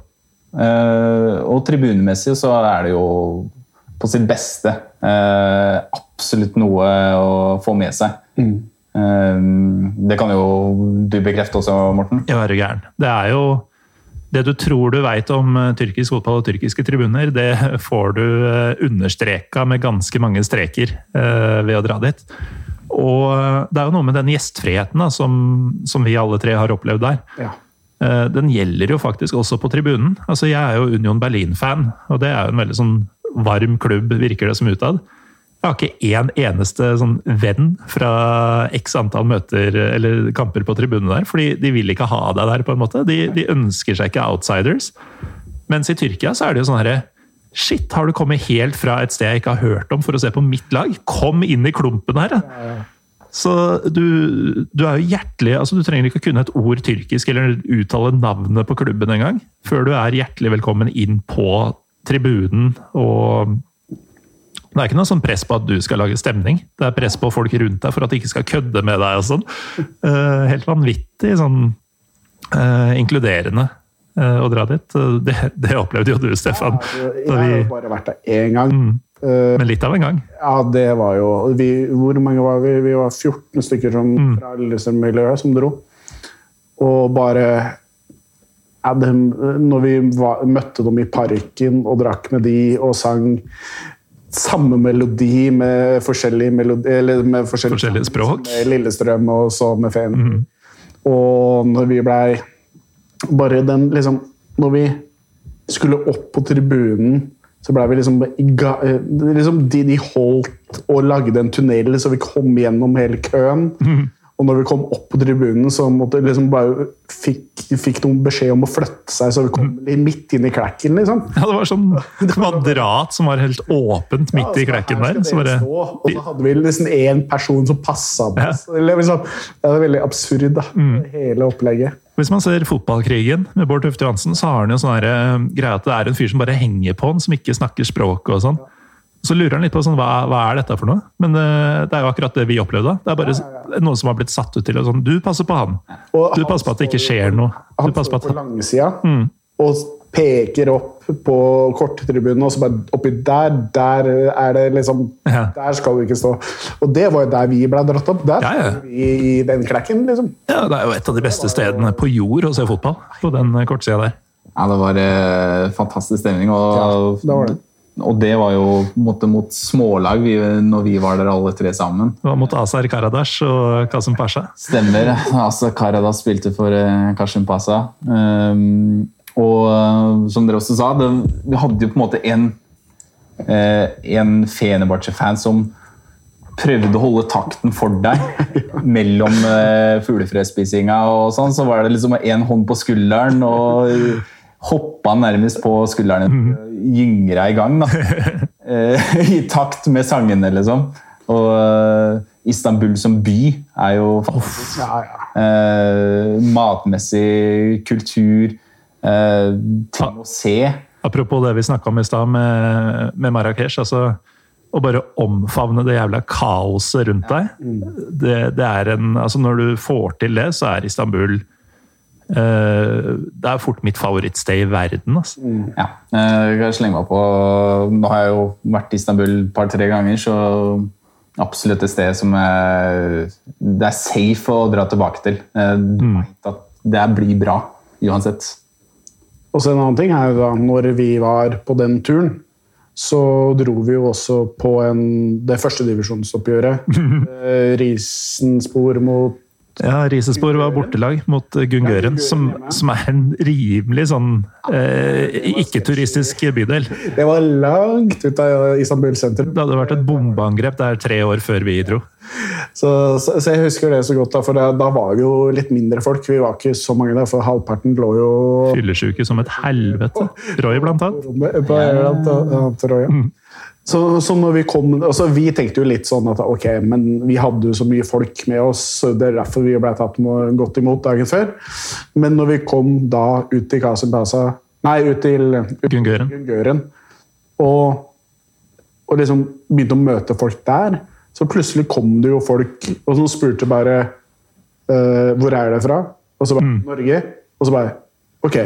Eh, og tribunemessig så er det jo på sitt beste eh, absolutt noe å få med seg. Mm. det kan jo du bekrefte også, Morten. Ja, er gæren. Det er jo det du tror du veit om eh, tyrkisk fotball og tyrkiske tribuner, det får du eh, understreka med ganske mange streker eh, ved å dra dit. Og eh, det er jo noe med den gjestfriheten da, som, som vi alle tre har opplevd der. Ja. Eh, Den gjelder jo faktisk også på tribunen. Altså, jeg er jo Union Berlin-fan, og det er jo en veldig sånn varm klubb, virker det som utad. Jeg har ikke én eneste sånn venn fra x antall møter eller kamper på tribunen der, fordi de vil ikke ha deg der, på en måte. De, de ønsker seg ikke outsiders. Mens i Tyrkia så er det jo sånn herre Shit, har du kommet helt fra et sted jeg ikke har hørt om for å se på mitt lag? Kom inn i klumpen her! da. Så du, du er jo hjertelig altså Du trenger ikke å kunne et ord tyrkisk eller uttale navnet på klubben engang, før du er hjertelig velkommen inn på tribunen. og Det er ikke noe sånn press på at du skal lage stemning. Det er press på folk rundt deg for at de ikke skal kødde med deg. og sånn. Eh, helt vanvittig sånn eh, inkluderende eh, å dra dit. Det, det opplevde jo du, Stefan. Jeg har jo bare vært der én gang. Mm. Eh, men litt av en gang. Ja, det var jo vi, Hvor mange var vi? Vi var 14 stykker som, Mm. fra Lillestrøm-miljøet som dro. Og bare ja, Når vi var, møtte dem i parken og drakk med de og sang samme melodi med forskjellige, melodi, eller med forskjellige, Forskjellige språk. Med Lillestrøm og så med Feen. Mm. Og når vi blei Bare den liksom Når vi skulle opp på tribunen, så blei vi liksom, eh, liksom de, de holdt og lagde en tunnel så vi kom gjennom hele køen. Og når vi kom opp på tribunen, så måtte liksom bare fikk, fikk noen beskjed om å flytte seg, så vi kom midt inn i klekken. liksom. Ja, det var sånn kvadrat som var helt åpent midt i altså, i klekken der. Så bare, stå, og så hadde vi nesten én person som passa på Ja. Det, Liksom, det er veldig absurd, da, hele opplegget. Hvis man ser Fotballkrigen med Bård Tufte Johansen, så har han jo sånn greia eh, at det er en fyr som bare henger på han, som ikke snakker språket og sånn. Så lurer han litt på sånn, hva, hva er dette for noe? Men uh, det er jo akkurat det vi opplevde. Det er bare noe som har blitt satt ut til. og sånn, Du passer på han. Og Du passer på at det ikke skjer noe. Du Han passer på står på langsida, mm. og peker opp på korttribunen, og så bare oppi der, der er det liksom Ja. Der skal du ikke stå. Og det var jo der vi ble dratt opp. Der Ja, ja. I, i den klekken, liksom. Ja, Det er jo et av de beste stedene på jord å se fotball. På den kortsida der. Ja, det var eh, fantastisk stemning. Og, Ja, det var det. og det var jo på mot smålag vi, når vi var der alle tre sammen. Det var mot Azar Karadas og Kasim Pasha. Stemmer. Altså, Karadas spilte for eh, Kasim Pasha. Um, og eh, som dere også sa, det, vi hadde jo på en måte en, eh, en Fenebache-fan som prøvde å holde takten for deg mellom uh, fuglefrespisinga og sånn. Så var det liksom en hånd på skulderen og hoppa nærmest på skulderen din. Gyngra i gang, da. Eh, I takt med sangene, liksom. Og eh, Istanbul som by er jo fantastisk. Ja, ja. Eh, matmessig, kultur, eh, ting å se. Apropos det vi snakka om i stad med, med Marrakech. altså Å bare omfavne det jævla kaoset rundt deg. Det, det er en, altså Når du får til det, så er Istanbul Uh, Det er fort mitt favorittsted i verden. altså. Ja, eh, jeg kan slenge meg på. Nå har jeg jo vært i Istanbul et par-tre ganger, så absolutt et sted som er, det er safe å dra tilbake til. Eh, Du at det blir bra uansett. Og så en annen ting er jo da, når vi var på den turen, så dro vi jo også på en, det førstedivisjonsoppgjøret. Eh, Risenspor mot Ja, Risespor var bortelag mot eh, Gungøren, som, som er en rimelig sånn eh, ikke-turistisk bydel. Det var langt ut av Istanbul sentrum. Det hadde vært et bombeangrep der tre år før vi dro. Så, så, så jeg husker det så godt, da, for da, da var det jo litt mindre folk. Vi var ikke så mange der, for halvparten lå jo Fyllesyke som et helvete. Roy, blant annet. på jeg. Så, så når vi kom altså Vi tenkte jo litt sånn at ok, men vi hadde jo så mye folk med oss, så det er derfor vi ble tatt med, godt imot dagen før. Men når vi kom da ut til Kasim Plaza Nei, ut til ut til Gungøren. Gungøren og, og liksom begynte å møte folk der, så plutselig kom det jo folk og som spurte bare uh, hvor er det fra? Og så bare Norge. Og så bare Ok.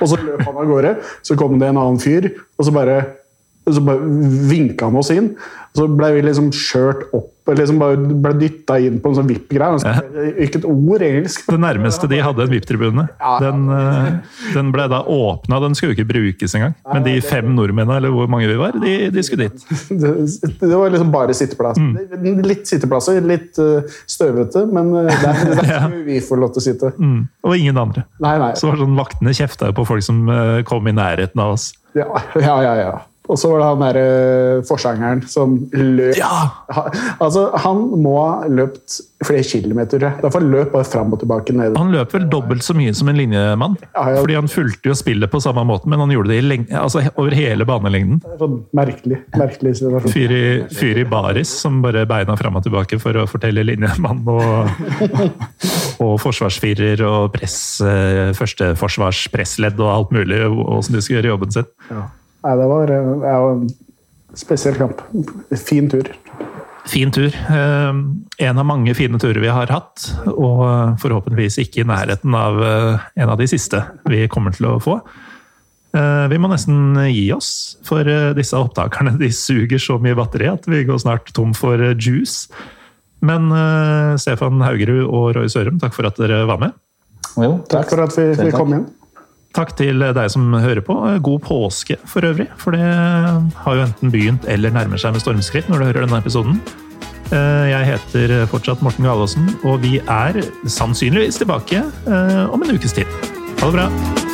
Og så løp han av gårde. Så kom det en annen fyr, og så bare så bare vinka han oss inn. Så ble vi liksom kjørt opp, liksom bare ble dytta inn på en sånn VIP-greie. Ja. Ikke et ord engelsk. Det nærmeste de hadde en VIP-tribune. Den, eh, den ble da åpna, den skulle jo ikke brukes engang. Men de fem nordmennene, eller hvor mange vi var, de, de skulle dit. Det, det var liksom bare sitteplass. Litt sitteplasser, litt uh, støvete, men uh, der, skulle Ja. vi få lov til å sitte. Mm. Og ingen andre. Nei, nei. Så var det sånn Vaktene kjefta jo på folk som eh, kom i nærheten av oss. Ja, ja, ja. Ja. Og så var det han derre forsangeren som løp Ja! Altså, Han må ha løpt flere kilometer. tror jeg. Derfor løp bare fram og tilbake ned. Han løp vel dobbelt så mye som en linjemann. Ja, ja. Fordi han fulgte jo spillet på samme måte, men han gjorde det altså, over hele banelengden. Sånn merkelig, merkelig situasjon. Fyr i, fyr i baris som bare beina fram og tilbake for å fortelle linjemann og, og forsvarsfirer og press, eh, førsteforsvarspressledd og alt mulig åssen de skulle gjøre jobben sin. Nei, det var, eh, det var en spesiell kamp. Fin tur. Fin tur. Eh, En av mange fine turer vi har hatt, og forhåpentligvis ikke i nærheten av eh, en av de siste vi kommer til å få. Eh, Vi må nesten gi oss, for disse opptakerne de suger så mye batteri at vi går snart tom for juice. Men Stefan Haugerud og Roy Sørum, takk for at dere var med. Jo, Takk for at vi, vi kom igjen. Takk til deg som hører på. God påske for øvrig, for det har jo enten begynt eller nærmer seg med stormskritt når du hører denne episoden. Eh, Jeg heter fortsatt Morten Galaasen, og vi er sannsynligvis tilbake eh, om en ukes tid. Ha det bra!